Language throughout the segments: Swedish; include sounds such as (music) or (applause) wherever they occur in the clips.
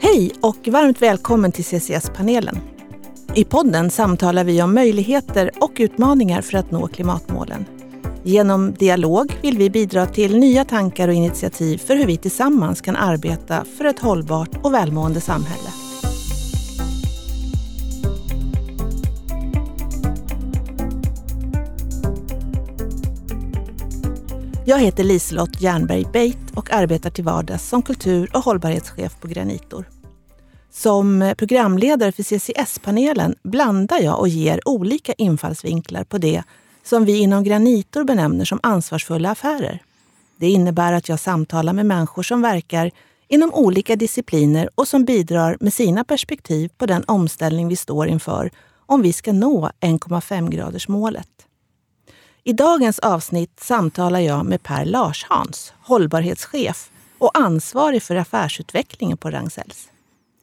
Hej och varmt välkommen till CCS-panelen. I podden samtalar vi om möjligheter och utmaningar för att nå klimatmålen. Genom dialog vill vi bidra till nya tankar och initiativ för hur vi tillsammans kan arbeta för ett hållbart och välmående samhälle. Jag heter Liselott Jernberg Beit och arbetar till vardags som kultur och hållbarhetschef på Granitor. Som programledare för CCS-panelen blandar jag och ger olika infallsvinklar på det som vi inom Granitor benämner som ansvarsfulla affärer. Det innebär att jag samtalar med människor som verkar inom olika discipliner och som bidrar med sina perspektiv på den omställning vi står inför om vi ska nå 1,5-gradersmålet. I dagens avsnitt samtalar jag med Per Larshans, hållbarhetschef och ansvarig för affärsutvecklingen på Ragn-Sells.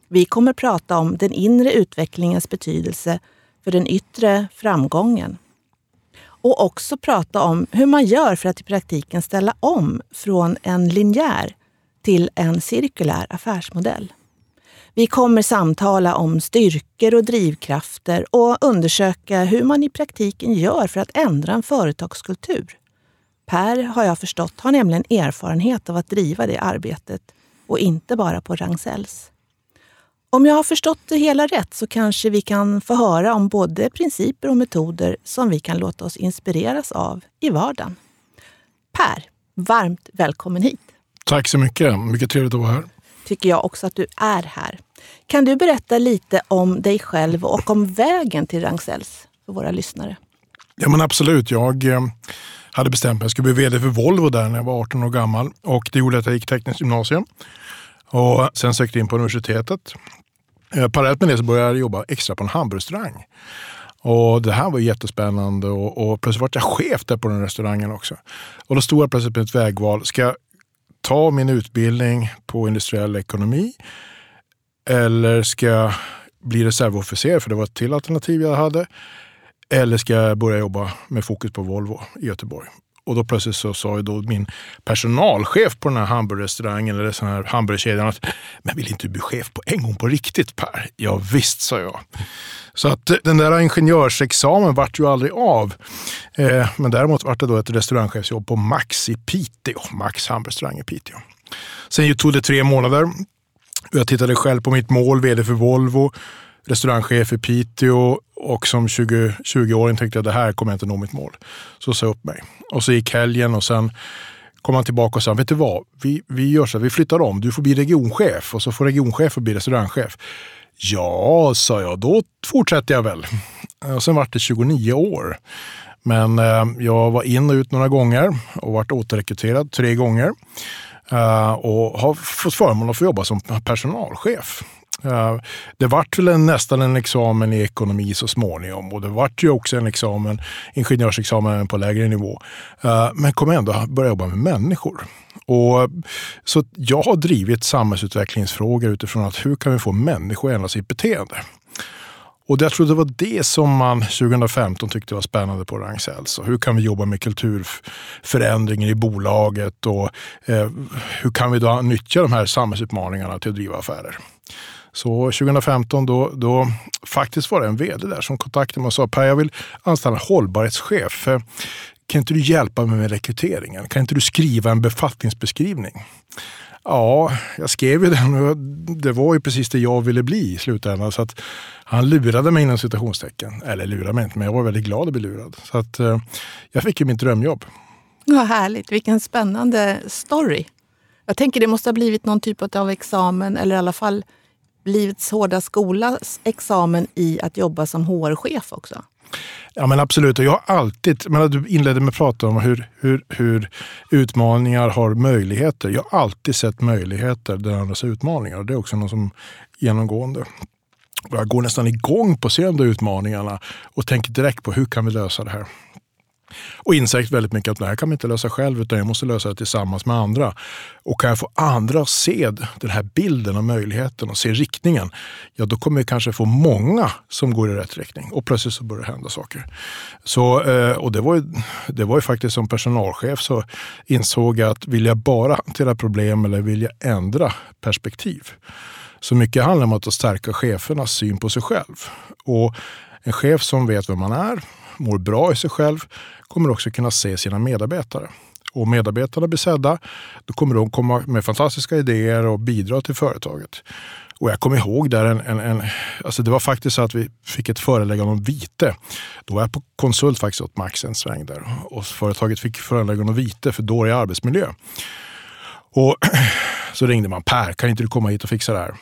Vi kommer prata om den inre utvecklingens betydelse för den yttre framgången. Och också prata om hur man gör för att i praktiken ställa om från en linjär till en cirkulär affärsmodell. Vi kommer samtala om styrkor och drivkrafter och undersöka hur man i praktiken gör för att ändra en företagskultur. Per, har jag förstått, har nämligen erfarenhet av att driva det arbetet och inte bara på Ragn-Sells. Om jag har förstått det hela rätt så kanske vi kan få höra om både principer och metoder som vi kan låta oss inspireras av i vardagen. Per, varmt välkommen hit. Tack så mycket. Mycket trevligt att vara här. Tycker jag också att du är här. Kan du berätta lite om dig själv och om vägen till Ragn-Sells för våra lyssnare? Ja men absolut. Jag eh, hade bestämt mig att jag skulle bli vd för Volvo där när jag var 18 år gammal och det gjorde att jag gick tekniskt gymnasium. Och sen sökte jag in på universitetet eh, parallellt med det så började jag jobba extra på en hamburgerrestaurang. Och det här var jättespännande och, och plötsligt var jag chef där på den restaurangen också. Och då stod jag plötsligt med ett vägval. Ska jag ta min utbildning på industriell ekonomi eller ska jag bli reservofficer, för det var ett till alternativ jag hade. Eller ska jag börja jobba med fokus på Volvo i Göteborg? Och då plötsligt så sa ju då min personalchef på den här hamburgerrestaurangen eller den här hamburgerkedjan att men vill inte du bli chef på en gång på riktigt Per? Ja visst, sa jag. Så att eh, den där ingenjörsexamen vart ju aldrig av. Eh, men däremot vart det då ett restaurangchefsjobb på Max i Piteå. Max hamburgerrestaurang i Piteå. Sen tog det tre månader. Jag tittade själv på mitt mål, vd för Volvo, restaurangchef i Piteå och som 20, 20-åring tänkte jag det här kommer jag inte nå mitt mål. Så sa jag upp mig. Och så gick helgen och sen kom han tillbaka och sa, vet du vad, vi, vi gör så vi flyttar om. Du får bli regionchef och så får regionchef bli restaurangchef. Ja, sa jag, då fortsätter jag väl. Och sen vart det 29 år. Men eh, jag var in och ut några gånger och vart återrekryterad tre gånger. Eh, och har fått förmånen att få jobba som personalchef. Det vart väl en, nästan en examen i ekonomi så småningom och det vart ju också en examen, ingenjörsexamen på lägre nivå. Eh, men kom ändå börja jobba med människor. Och, så jag har drivit samhällsutvecklingsfrågor utifrån att hur kan vi få människor att ändra sitt beteende? Och jag tror det var det som man 2015 tyckte var spännande på Ragn-Sells. Hur kan vi jobba med kulturförändringen i bolaget och eh, hur kan vi då nyttja de här samhällsutmaningarna till att driva affärer? Så 2015 då, då faktiskt var det en vd där som kontaktade mig och sa Per, jag vill anställa en hållbarhetschef. Kan inte du hjälpa mig med rekryteringen? Kan inte du skriva en befattningsbeskrivning? Ja, jag skrev ju den och det var ju precis det jag ville bli i slutändan. Så att han lurade mig inom citationstecken. Eller lurade mig inte, men jag var väldigt glad att bli lurad. Så att eh, jag fick ju mitt drömjobb. Vad härligt, vilken spännande story. Jag tänker det måste ha blivit någon typ av examen eller i alla fall Livets hårda skolas examen i att jobba som HR-chef också? Ja men absolut, och jag har alltid, men du inledde med att prata om hur, hur, hur utmaningar har möjligheter. Jag har alltid sett möjligheter där andra ser utmaningar. Det är också något som genomgående. Jag går nästan igång på att se de där utmaningarna och tänker direkt på hur kan vi lösa det här. Och insett väldigt mycket att det här kan man inte lösa själv utan jag måste lösa det tillsammans med andra. Och kan jag få andra att se den här bilden och möjligheten och se riktningen, ja då kommer vi kanske få många som går i rätt riktning och plötsligt så börjar det hända saker. Så, eh, och det var, ju, det var ju faktiskt som personalchef så insåg jag att vill jag bara hantera problem eller vill jag ändra perspektiv? Så mycket handlar om att stärka chefernas syn på sig själv. Och en chef som vet vem man är, mår bra i sig själv, kommer också kunna se sina medarbetare. Och medarbetarna blir sedda, då kommer de komma med fantastiska idéer och bidra till företaget. Och jag kommer ihåg där en, en, en, alltså det var faktiskt så att vi fick ett föreläggande om vite. Då var jag på konsult faktiskt åt Max en sväng där och företaget fick föreläggande om vite för dålig arbetsmiljö. Och (clears throat) så ringde man Per, kan inte du komma hit och fixa det här?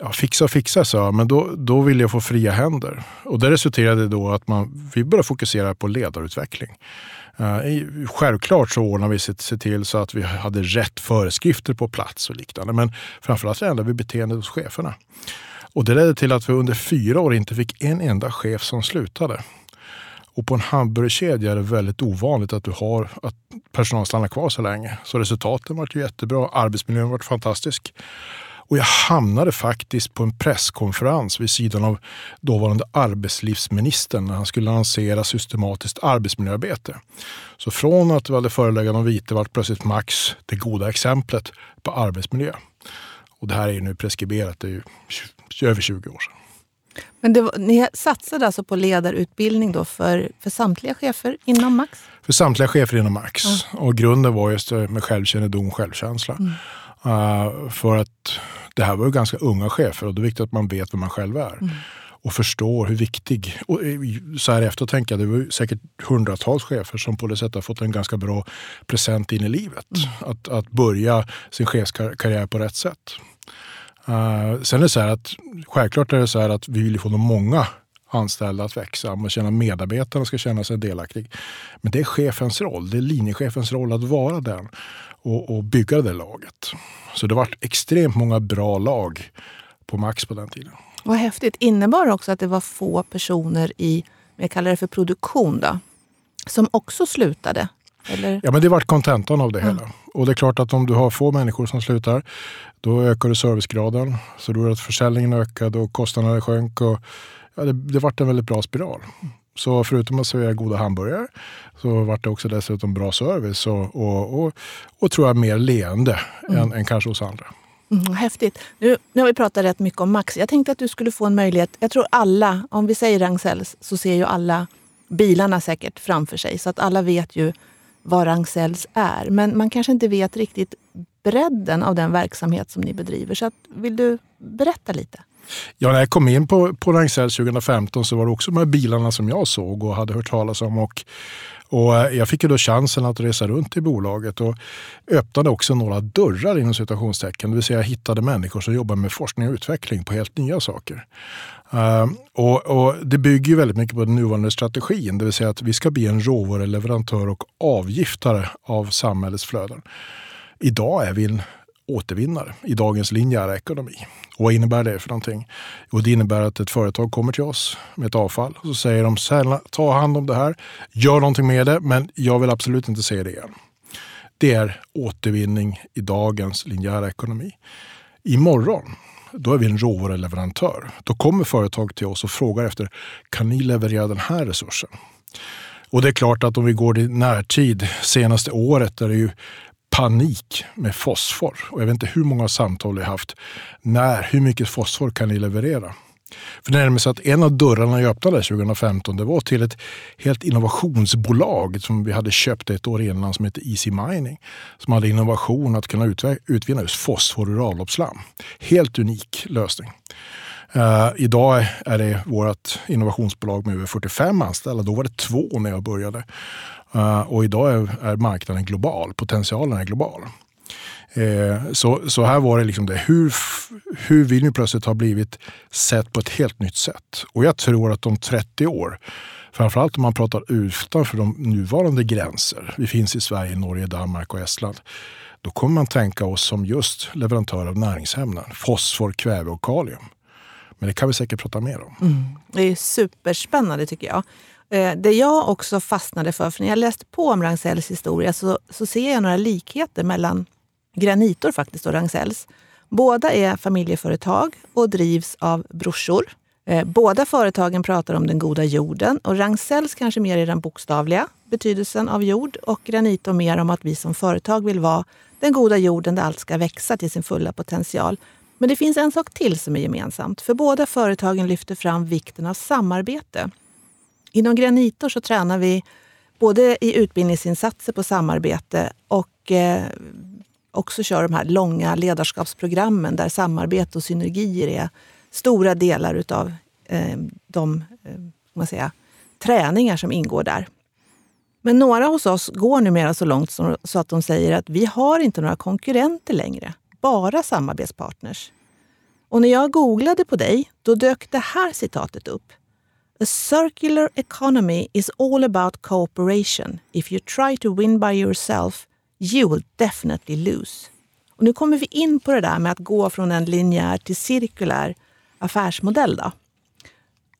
Ja, fixa och fixa, sa jag, men då, då ville jag få fria händer. Och det resulterade då att man, vi började fokusera på ledarutveckling. Uh, självklart så ordnade vi se till så att vi hade rätt föreskrifter på plats och liknande. Men framförallt ändrade vi beteendet hos cheferna. Och det ledde till att vi under fyra år inte fick en enda chef som slutade. Och på en hamburgerkedja är det väldigt ovanligt att du har att personal stannar kvar så länge. Så resultaten var ju jättebra, arbetsmiljön var fantastisk. Och jag hamnade faktiskt på en presskonferens vid sidan av dåvarande arbetslivsministern när han skulle lansera systematiskt arbetsmiljöarbete. Så från att vi hade föreläggande om vite vart plötsligt Max det goda exemplet på arbetsmiljö. Och det här är ju nu preskriberat, det är ju över 20 år sedan. Men var, ni satsade alltså på ledarutbildning då för, för samtliga chefer inom Max? För samtliga chefer inom Max. Mm. Och grunden var just med självkännedom och självkänsla. Mm. Uh, för att det här var ju ganska unga chefer och det är viktigt att man vet vem man själv är. Mm. Och förstår hur viktig, och så här efter tänker jag, det var säkert hundratals chefer som på det sättet har fått en ganska bra present in i livet. Mm. Att, att börja sin chefskarriär på rätt sätt. Uh, sen är det så här att självklart är det så här att vi vill få de många anställda att växa. Man känner medarbetarna ska känna sig delaktig. Men det är chefens roll. Det är linjechefens roll att vara den och, och bygga det laget. Så det var extremt många bra lag på Max på den tiden. Vad häftigt. Innebar också att det var få personer i, jag kallar det för produktion då, som också slutade? Eller? Ja, men det vart kontentan av det mm. hela. Och det är klart att om du har få människor som slutar, då ökar du servicegraden. Så då är det att försäljningen ökade och kostnaderna sjönk. Och, ja, det, det vart en väldigt bra spiral. Så förutom att servera goda hamburgare så vart det också dessutom bra service och, och, och, och tror jag mer leende mm. än, än kanske hos andra. Mm, häftigt. Nu, nu har vi pratat rätt mycket om Max. Jag tänkte att du skulle få en möjlighet. Jag tror alla, om vi säger Ragn-Sells, så ser ju alla bilarna säkert framför sig. Så att alla vet ju vad Ragn-Sells är. Men man kanske inte vet riktigt bredden av den verksamhet som ni bedriver. Så att, vill du berätta lite? Ja, när jag kom in på, på Ragn-Sells 2015 så var det också de här bilarna som jag såg och hade hört talas om. Och, och eh, jag fick ju då chansen att resa runt i bolaget och öppnade också några dörrar inom citationstecken. Det vill säga jag hittade människor som jobbar med forskning och utveckling på helt nya saker. Uh, och, och, Det bygger ju väldigt mycket på den nuvarande strategin, det vill säga att vi ska bli en råvaruleverantör och avgiftare av samhällets flöden. Idag är vi en återvinnare i dagens linjära ekonomi. Och vad innebär det för någonting? Jo, det innebär att ett företag kommer till oss med ett avfall och så säger de snälla ta hand om det här, gör någonting med det, men jag vill absolut inte se det igen. Det är återvinning i dagens linjära ekonomi. Imorgon då är vi en råvaruleverantör. Då kommer företag till oss och frågar efter, kan ni leverera den här resursen? Och det är klart att om vi går i närtid, senaste året, där det ju panik med fosfor. Och jag vet inte hur många samtal jag haft. När, hur mycket fosfor kan ni leverera? För det är så att en av dörrarna jag öppnade 2015 det var till ett helt innovationsbolag som vi hade köpt ett år innan som heter Easy Mining. Som hade innovation att kunna utvinna just fosfor ur avloppsslam. Helt unik lösning. Uh, idag är det vårt innovationsbolag med över 45 anställda. Då var det två när jag började. Eh, och idag är, är, marknaden global, potentialen är global. Eh, så, så här var det liksom det. Hur, hur vi nu plötsligt har blivit sett på ett helt nytt sätt. Och jag tror att om 30 år, framförallt om man pratar utanför de nuvarande gränser, vi finns i Sverige, Norge, Danmark och Estland, då kommer man tänka oss som just leverantör av näringsämnen, fosfor, kväve och kalium. Men det kan vi säkert prata mer om. Mm. Det är superspännande tycker jag. Eh, det jag också fastnade för, för när jag läste på om Ragn-Sells historia så, så ser jag några likheter mellan Granitor faktiskt och Ragn-Sells. Båda är familjeföretag och drivs av brorsor. Eh, båda företagen pratar om den goda jorden och Ragn-Sells kanske mer i den bokstavliga betydelsen av jord och Granitor mer om att vi som företag vill vara den goda jorden där allt ska växa till sin fulla potential. Men det finns en sak till som är gemensamt. För båda företagen lyfter fram vikten av samarbete. Inom Granitor så tränar vi både i utbildningsinsatser på samarbete och eh, också kör de här långa ledarskapsprogrammen där samarbete och synergier är stora delar utav eh, de eh, man säga, träningar som ingår där. Men några hos oss går numera så långt så att de säger att vi har inte några konkurrenter längre, bara samarbetspartners. Och när jag googlade på dig, då dök det här citatet upp. A circular economy is all about cooperation. If you try to win by yourself, you will definitely lose. Och nu kommer vi in på det där med att gå från en linjär till cirkulär affärsmodell. Då.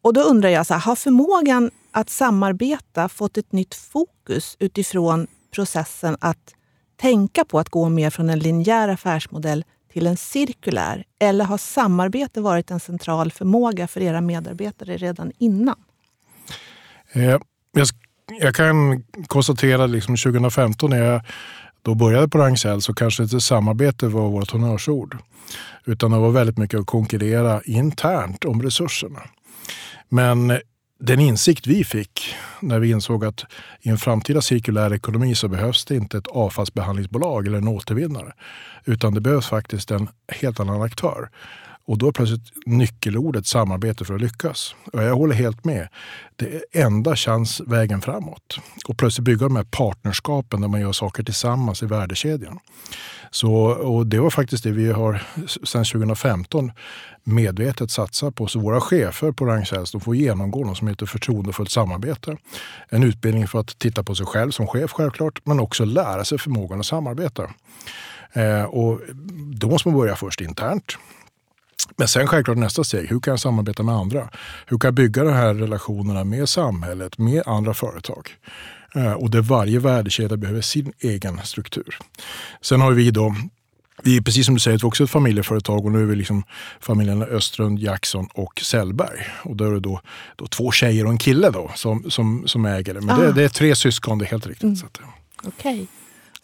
Och då undrar jag, så här, har förmågan att samarbeta fått ett nytt fokus utifrån processen att tänka på att gå mer från en linjär affärsmodell till en cirkulär? Eller har samarbete varit en central förmåga för era medarbetare redan innan? Eh, jag, jag, kan konstatera liksom 2015 när jag då började på Ragn så kanske inte samarbete var vårt honnörsord. Utan det var väldigt mycket att konkurrera internt om resurserna. Men den insikt vi fick när vi insåg att i en framtida cirkulär ekonomi så behövs det inte ett avfallsbehandlingsbolag eller en återvinnare. Utan det behövs faktiskt en helt annan aktör. Och då är plötsligt nyckelordet samarbete för att lyckas. Och jag håller helt med. Det är enda chans vägen framåt. Och plötsligt bygga de här partnerskapen där man gör saker tillsammans i värdekedjan. Så, och det var faktiskt det vi har sedan 2015 medvetet satsat på. Så våra chefer på Ragn-Sells får genomgå något som heter förtroendefullt samarbete. En utbildning för att titta på sig själv som chef självklart, men också lära sig förmågan att samarbeta. Eh, och då måste man börja först internt. Men sen självklart nästa steg, hur kan jag samarbeta med andra? Hur kan jag bygga de här relationerna med samhället, med andra företag? Eh, och där varje värdekedja behöver sin egen struktur. Sen har vi då vi är precis som du säger också ett familjeföretag och nu är vi liksom familjerna Östrund, Jackson och Sellberg. Och då är det då, då två tjejer och en kille då som, som, som äger det. Men ah. det, det, är tre syskon, det är helt riktigt. Mm. Okej. Okay.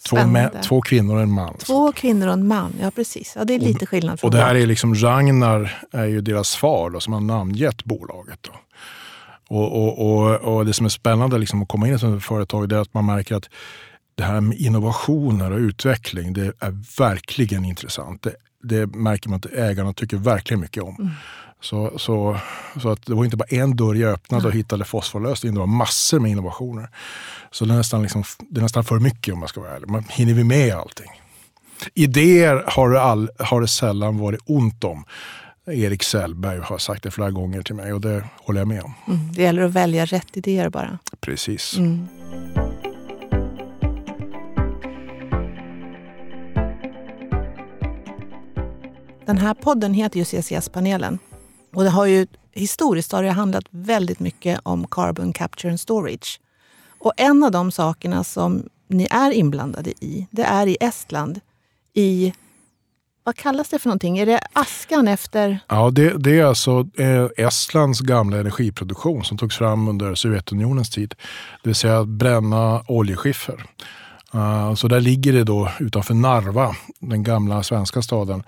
Två, med, två, kvinnor och en man. Två kvinnor och en man, ja precis. Ja, det är lite skillnad. och det här är liksom Ragnar är ju deras far då, som har namngett bolaget. Då. Och, och, och, och, det som är spännande liksom att komma in i ett företag är att man märker att det här med innovationer och utveckling, det är verkligen intressant. Det, det märker man att ägarna tycker verkligen mycket om. Mm. Så, så, så att det var inte bara en dörr jag öppnade och hittade fosforlösning, det var massor med innovationer. Så det är nästan, liksom, det är nästan för mycket om man ska vara ärlig. Man hinner vi med allting? Idéer har det, all, har det sällan varit ont om. Erik Sellberg har sagt det flera gånger till mig och det håller jag med om. Mm, det gäller att välja rätt idéer bara. Precis. Mm. Den här podden heter ju CCS-panelen. Och det har ju, historiskt har det handlat väldigt mycket om carbon capture and storage. Och en av de sakerna som ni är inblandade i, det är i Estland i vad kallas det för någonting? Är det askan efter? Ja, det, det är alltså eh, Estlands gamla energiproduktion som togs fram under Sovjetunionens tid. Det vill säga att bränna oljeskiffer. Uh, så där ligger det då utanför Narva, den gamla svenska staden,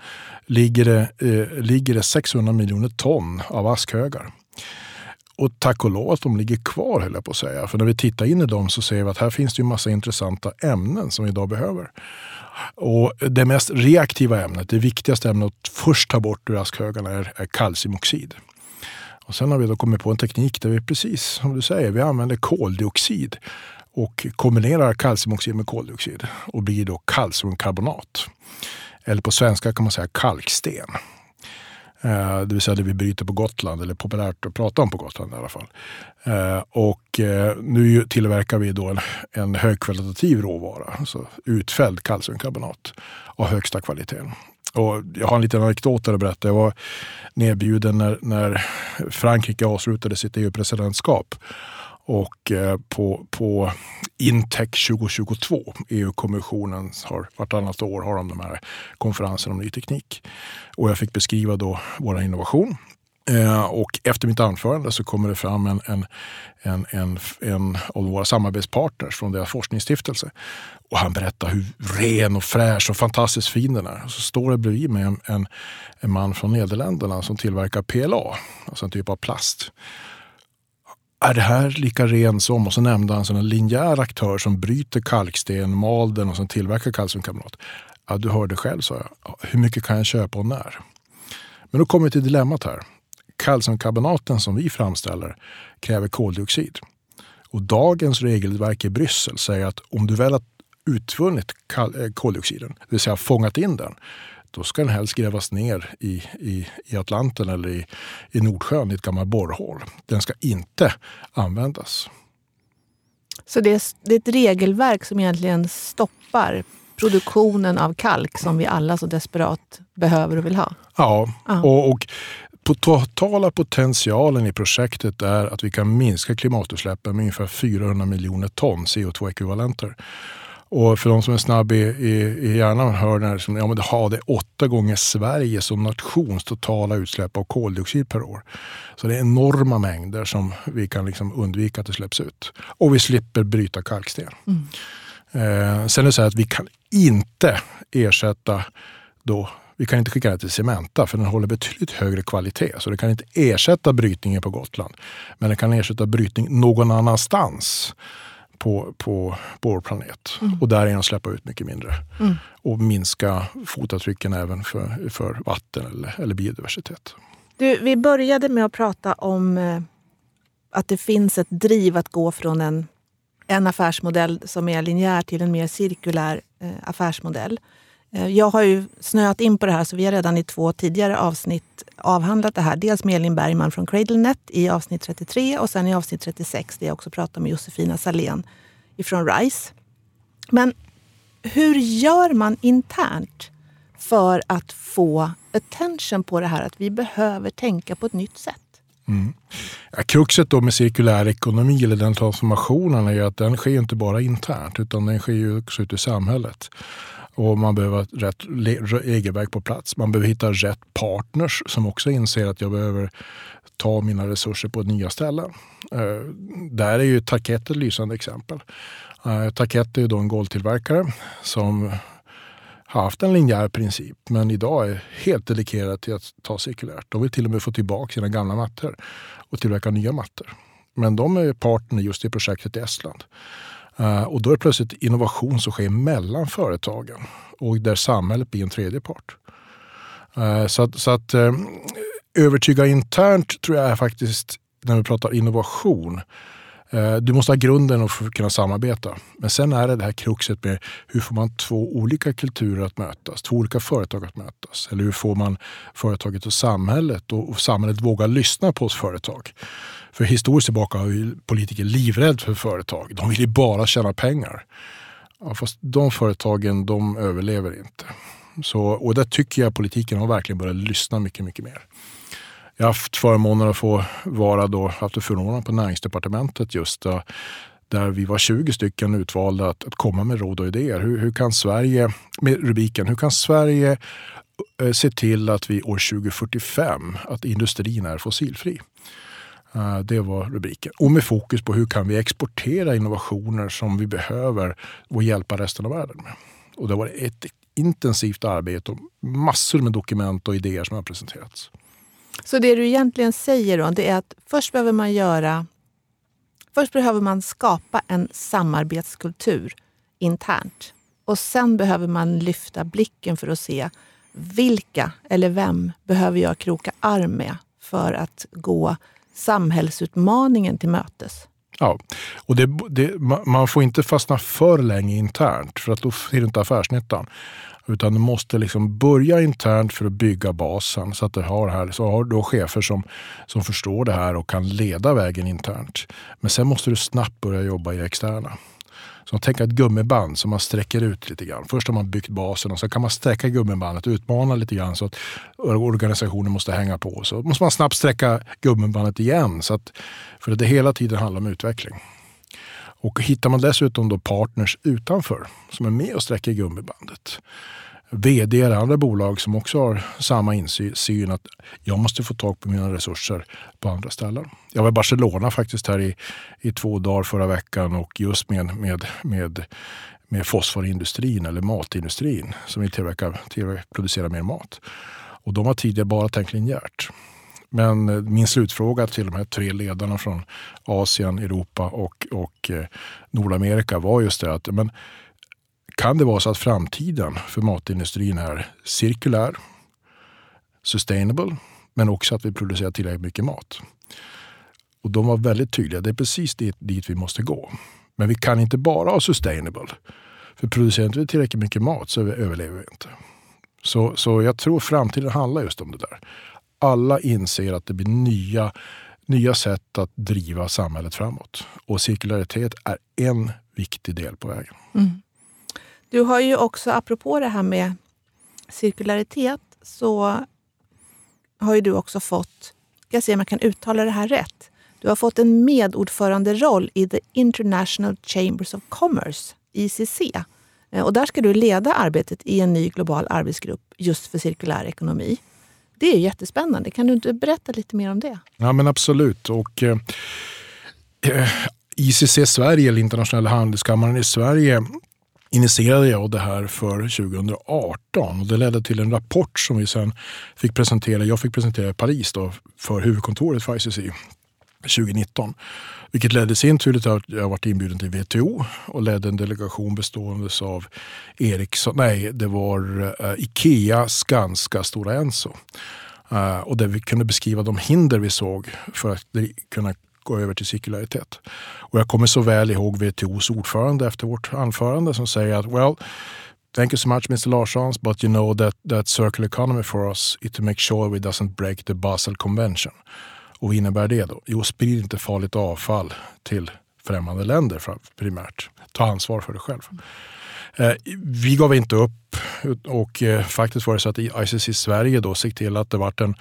ligger det, eh, ligger det 600 miljoner ton av askhögar. Och tack och lov att de ligger kvar höll jag på att säga. För när vi tittar in i dem så ser vi att här finns det ju massa intressanta ämnen som vi idag behöver. Och det mest reaktiva ämnet, det viktigaste ämnet att först ta bort ur askhögarna är, är kalciumoxid. Och sen har vi då kommit på en teknik där vi precis som du säger, vi använder koldioxid och kombinerar kalciumoxid med koldioxid och blir då kalciumkarbonat. Eller på svenska kan man säga kalksten. Eh, det vill säga det vi bryter på Gotland, eller populärt att prata om på Gotland i alla fall. Eh, och eh, nu tillverkar vi då en, en högkvalitativ råvara, alltså utfälld kalciumkarbonat av högsta kvalitet. Och jag har en liten anekdot att berätta. Jag var nedbjuden när, när Frankrike avslutade sitt EU-presidentskap. Och eh, på, på Intech 2022, EU-kommissionen har vartannat år har de de här konferenserna om ny teknik. Och jag fick beskriva då vår innovation. Eh, och efter mitt anförande så kommer det fram en, en, en, en, en av våra samarbetspartners från deras forskningsstiftelse. Och han berättar hur ren och fräsch och fantastiskt fin den är. Och så står det bredvid mig en, en, en man från Nederländerna som tillverkar PLA, alltså en typ av plast är det här lika ren som? Och så nämnde han en linjär aktör som bryter kalksten, mal den och som tillverkar kalciumkarbonat. Ja, du hörde själv, sa jag. Hur mycket kan jag köpa och när? Men då kommer vi till dilemmat här. Kalciumkarbonaten som vi framställer kräver koldioxid. Och dagens regelverk i Bryssel säger att om du väl har utvunnit eh, koldioxiden, det vill säga fångat in den, då ska den helst grävas ner i, i, i Atlanten eller i, i Nordsjön i ett gammalt borrhål. Den ska inte användas. Så det är, det är ett regelverk som egentligen stoppar produktionen av kalk som vi alla så desperat behöver och vill ha? Ja, ja. Och, och på totala potentialen i projektet är att vi kan minska klimatutsläppen med ungefär 400 miljoner ton CO2-ekvivalenter. Och för de som är snabb i, i, i hjärnan hör det här som ja, men det har det åtta gånger Sverige som nations totala utsläpp av koldioxid per år. Så det är enorma mängder som vi kan liksom undvika att det släpps ut. Och vi slipper bryta kalksten. Mm. Eh, sen är det så att vi kan inte ersätta då vi kan inte skicka den till Cementa för den håller betydligt högre kvalitet. Så det kan inte ersätta brytningen på Gotland. Men det kan ersätta brytning någon annanstans på, på, på vår planet mm. och därigenom släppa ut mycket mindre. Mm. Och minska fotavtrycken även för, för vatten eller, eller biodiversitet. Du, vi började med att prata om eh, att det finns ett driv att gå från en, en affärsmodell som är linjär till en mer cirkulär eh, affärsmodell. Eh, jag har ju snöat in på det här så vi har redan i två tidigare avsnitt avhandlat det här. Dels med Elin Bergman från CradleNet i avsnitt 33 och sen i avsnitt 36 där jag också pratar med Josefina Salén ifrån RISE. Men hur gör man internt för att få attention på det här att vi behöver tänka på ett nytt sätt? Mm. Ja, kruxet då med cirkulär ekonomi eller den transformationen är ju att den sker inte bara internt utan den sker ju också ute i samhället. Och man behöver ha rätt regelverk på plats. Man behöver hitta rätt partners som också inser att jag behöver ta mina resurser på nya ställen. Eh, där är ju Tarkett ett lysande exempel. Eh, Tarkett är ju då en golvtillverkare som har haft en linjär princip men idag är helt dedikerad till att ta cirkulärt. De vill till och med få tillbaka sina gamla mattor och tillverka nya mattor. Men de är partner just i projektet i Estland. Eh, och då är det plötsligt innovation som sker mellan företagen och där samhället blir en tredje part. Eh, så att, så att eh, övertyga internt tror jag är faktiskt, när vi pratar innovation, du måste ha grunden för att kunna samarbeta. Men sen är det det här kruxet med hur får man två olika kulturer att mötas, två olika företag att mötas? Eller hur får man företaget och samhället och samhället våga lyssna på oss företag? För historiskt tillbaka har ju politiker livrädd för företag. De vill ju bara tjäna pengar. Ja, fast de företagen de överlever inte. Så, och där tycker jag politiken har verkligen börjat lyssna mycket, mycket mer. Jag har haft förmånen att få vara då, haft förmånen på näringsdepartementet just då, där vi var 20 stycken utvalda att, att komma med råd och idéer. Hur, hur, kan Sverige, med rubriken, hur kan Sverige eh, se till att vi år 2045, att industrin är fossilfri? Eh, det var rubriken. Och med fokus på hur kan vi exportera innovationer som vi behöver och hjälpa resten av världen med. Och det var ett intensivt arbete och massor med dokument och idéer som har presenterats. Så det du egentligen säger då, det är att först behöver man göra Först behöver man skapa en samarbetskultur internt. Och sen behöver man lyfta blicken för att se vilka eller vem behöver jag kroka arm med för att gå samhällsutmaningen till mötes. Ja, och det, det, man får inte fastna för länge internt för att då ser du inte affärsnyttan. Utan du måste liksom börja internt för att bygga basen så att du har, här, så har du chefer som, som förstår det här och kan leda vägen internt. Men sen måste du snabbt börja jobba i det externa. Så tänk ett gummiband som man sträcker ut lite grann. Först har man byggt basen och så kan man sträcka gummibandet, utmana lite grann så att organisationen måste hänga på. Så måste man snabbt sträcka gummibandet igen. Så att, för att det hela tiden handlar om utveckling. Och hittar man dessutom då partners utanför som är med och sträcker gummibandet vd i andra bolag som också har samma insyn att jag måste få tag på mina resurser på andra ställen. Jag var i Barcelona faktiskt här i, i två dagar förra veckan och just med, med, med, med fosforindustrin eller matindustrin som vill tillverka, tillverka, producera mer mat. Och de har tidigare bara tänkt linjärt. Men eh, min slutfråga till de här tre ledarna från Asien, Europa och, och eh, Nordamerika var just det att men, kan det vara så att framtiden för matindustrin är cirkulär, sustainable, men också att vi producerar tillräckligt mycket mat. Och de var väldigt tydliga, det är precis dit, dit vi måste gå. Men vi kan inte bara ha sustainable. För producerar inte vi tillräckligt mycket mat så överlever vi inte. Så, så jag tror framtiden handlar just om det där. Alla inser att det blir nya, nya sätt att driva samhället framåt. Och cirkularitet är en viktig del på vägen. Mm. Du har ju också, apropå det här med cirkularitet, så har ju du också fått, ska jag se om jag kan uttala det här rätt, du har fått en medordföranderoll i The International Chambers of Commerce, ICC. Eh, och där ska du leda arbetet i en ny global arbetsgrupp just för cirkulär ekonomi. Det är jättespännande. Kan du inte berätta lite mer om det? Ja, men absolut. Och, eh, eh ICC Sverige, eller Internationella handelskammaren i Sverige, initierade jag det här för 2018 och det ledde till en rapport som vi sen fick presentera. Jag fick presentera i Paris då, för huvudkontoret för ICC 2019. Vilket ledde i sin tur till att jag varit inbjuden till WTO och ledde en delegation bestående av Ericsson, nej det var uh, Ikea, Skanska, Stora Enso. Uh, och där vi kunde beskriva de hinder vi såg för att kunna gå över till cirkularitet. Och jag kommer så väl ihåg WTOs ordförande efter vårt anförande som säger att well, Thank you so much Mr Larssons, but you know that, that circular economy for us is to make sure we doesn't break the Basel Convention. Och vad innebär det då? Jo, sprid inte farligt avfall till främmande länder primärt. Ta ansvar för det själv. Eh, vi gav inte upp och eh, faktiskt var det så att ICC Sverige då såg till att det var en,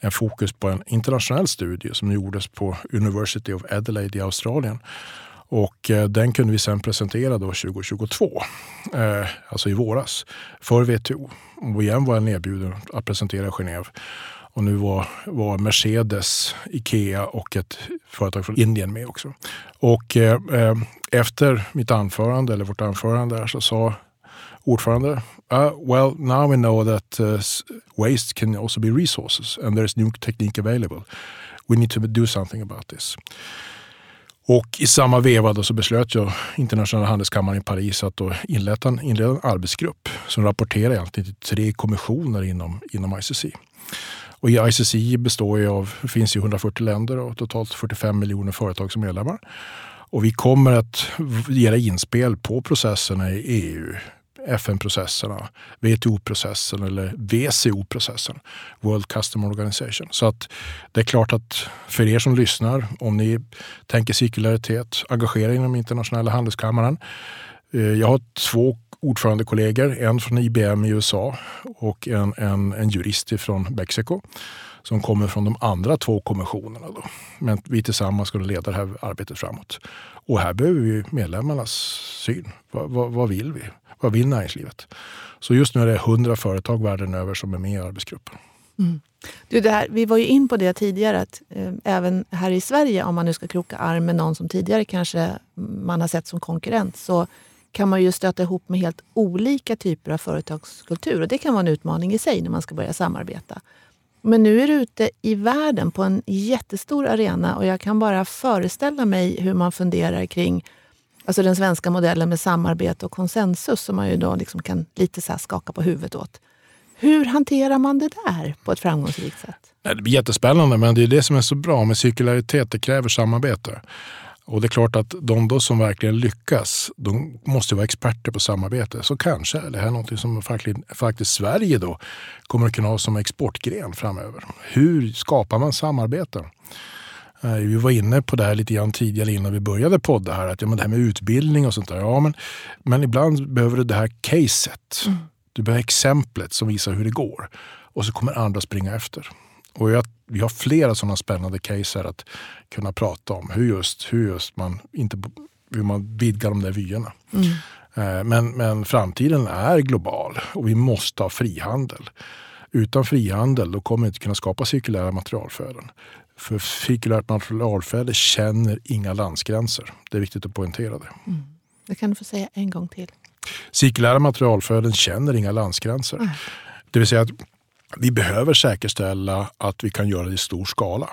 en fokus på en internationell studie som gjordes på University of Adelaide i Australien. Och eh, den kunde vi sen presentera då 2022, eh, alltså i våras, för WTO. Och igen var jag erbjuden att presentera i Genève. Och nu var, var Mercedes, Ikea och ett företag från Indien med också. Och eh, eh efter mitt anförande, eller vårt anförande, så sa ordförande, uh, well now we know that uh, waste can also be resources and there's new technique available. We need to do something about this. Och i samma veva så beslöt jag internationella handelskammaren i Paris att då inleda, en, inleda en arbetsgrupp som rapporterar egentligen till tre kommissioner inom, inom ICC. Och ICC består ju av, finns i 140 länder och totalt 45 miljoner företag som medlemmar. Och vi kommer att göra inspel på processerna i EU, FN-processerna, WTO-processen eller WCO-processen, World Customer Organization. Så att det är klart att för er som lyssnar, om ni tänker cirkularitet, engagera inom internationella handelskammaren. Eh, jag har två ordförandekollegor, en från IBM i USA och en, en, en jurist från Mexiko som kommer från de andra två kommissionerna. Då. Men vi tillsammans ska leda det här arbetet framåt. Och här behöver vi medlemmarnas syn. Vad, vad, vad vill vi? Vad vill näringslivet? Så just nu är det 100 företag världen över som är med i arbetsgruppen. Mm. Du, det här, vi var ju in på det tidigare, att eh, även här i Sverige, om man nu ska kroka arm med någon som tidigare kanske man har sett som konkurrent, så kan man ju stöta ihop med helt olika typer av företagskultur. Och det kan vara en utmaning i sig när man ska börja samarbeta. Men nu är du ute i världen på en jättestor arena och jag kan bara föreställa mig hur man funderar kring alltså den svenska modellen med samarbete och konsensus som man ju då liksom kan lite så skaka på huvudet åt. Hur hanterar man det där på ett framgångsrikt sätt? Det blir jättespännande, men det är det som är så bra med cirkularitet. Det kräver samarbete. Och det är klart att de då som verkligen lyckas, de måste vara experter på samarbete. Så kanske är det här något som faktiskt Sverige då kommer att kunna ha som exportgren framöver. Hur skapar man samarbeten? Eh, vi var inne på det här lite grann tidigare innan vi började podda här. Att ja, men det här med utbildning och sånt där. Ja, men, men ibland behöver du det här caset. Mm. Du behöver exemplet som visar hur det går. Och så kommer andra springa efter. Och jag, vi har flera sådana spännande case här att kunna prata om. Hur just, hur just man, inte, hur man vidgar de där vyerna. Mm. Eh, men, men framtiden är global och vi måste ha frihandel. Utan frihandel då kommer vi inte kunna skapa cirkulära materialflöden. För cirkulärt materialflöde känner inga landsgränser. Det är viktigt att poängtera det. Mm. Det kan du få säga en gång till. Cirkulära materialflöden känner inga landsgränser. Mm. Det vill säga att vi behöver säkerställa att vi kan göra det i stor skala.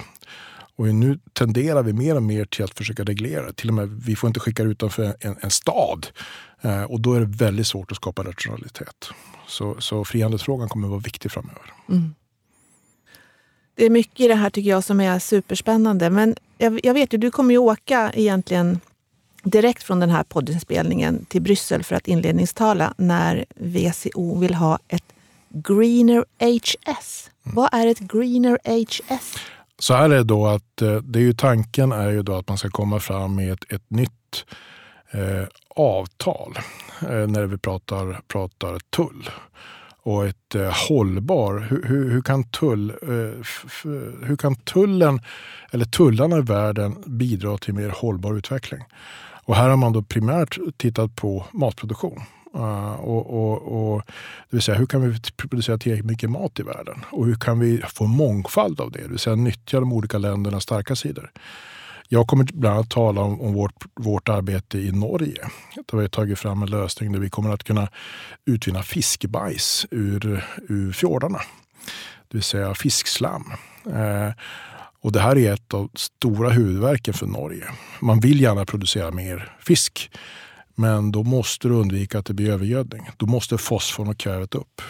Och nu tenderar vi mer och mer till att försöka reglera. Till och med, vi får inte skicka utanför en, en stad. Eh, och då är det väldigt svårt att skapa rationalitet. Så, så frihandelsfrågan kommer att vara viktig framöver. Mm. Det är mycket i det här tycker jag som är superspännande. Men jag, jag vet ju, du kommer ju åka egentligen direkt från den här poddinspelningen till Bryssel för att inledningstala när VCO vill ha ett Greener HS. Mm. Vad är ett Greener HS? Så här är det då att eh, det är ju, tanken är ju då att man ska komma fram med ett, ett nytt eh, avtal eh, när vi pratar, pratar tull. Och ett eh, hållbar, hur, hur, hur, kan tull, eh, hur kan tullen eller tullarna i världen bidra till mer hållbar utveckling? Och här har man då primärt tittat på matproduktion. Eh, och, och, och, det vill säga, hur kan vi producera tillräckligt mycket mat i världen? Och hur kan vi få mångfald av det? Det vill säga nyttja de olika ländernas starka sidor. Jag kommer bland annat tala om, om vårt, vårt arbete i Norge. Där vi har tagit fram en lösning där vi kommer att kunna utvinna fiskbajs ur, ur fjordarna. Det vill säga fiskslam. Eh, och det här är ett av stora huvudverken för Norge. Man vill gärna producera mer fisk. Men då måste du undvika att det blir övergödning. Då måste fosforn och kvävet upp.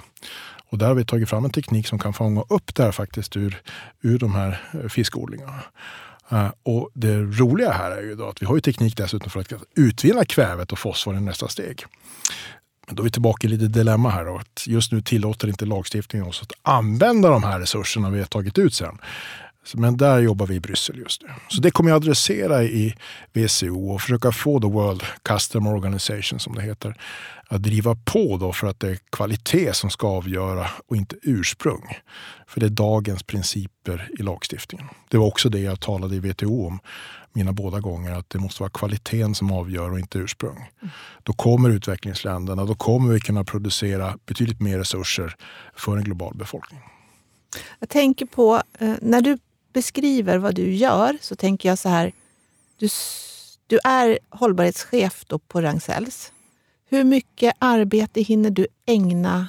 Och där har vi tagit fram en teknik som kan fånga upp det här faktiskt ur, ur de här eh, fiskodlingarna. Uh, och det roliga här är ju då att vi har ju teknik dessutom för att utvinna kvävet och fosfor i nästa steg. Men då är vi tillbaka i lite dilemma här. Då, att just nu tillåter inte lagstiftningen oss att använda de här resurserna vi har tagit ut sen. Men där jobbar vi i Bryssel just nu. Så det kommer jag adressera i WCO och försöka få the World Customer Organization som det heter att driva på då för att det är kvalitet som ska avgöra och inte ursprung. För det är dagens principer i lagstiftningen. Det var också det jag talade i WTO om mina båda gånger, att det måste vara kvaliteten som avgör och inte ursprung. Mm. Då kommer utvecklingsländerna, då kommer vi kunna producera betydligt mer resurser för en global befolkning. Jag tänker på, eh, när du beskriver vad du gör så tänker jag så här. Du, du är hållbarhetschef på Ragn-Sells. Hur mycket arbete hinner du ägna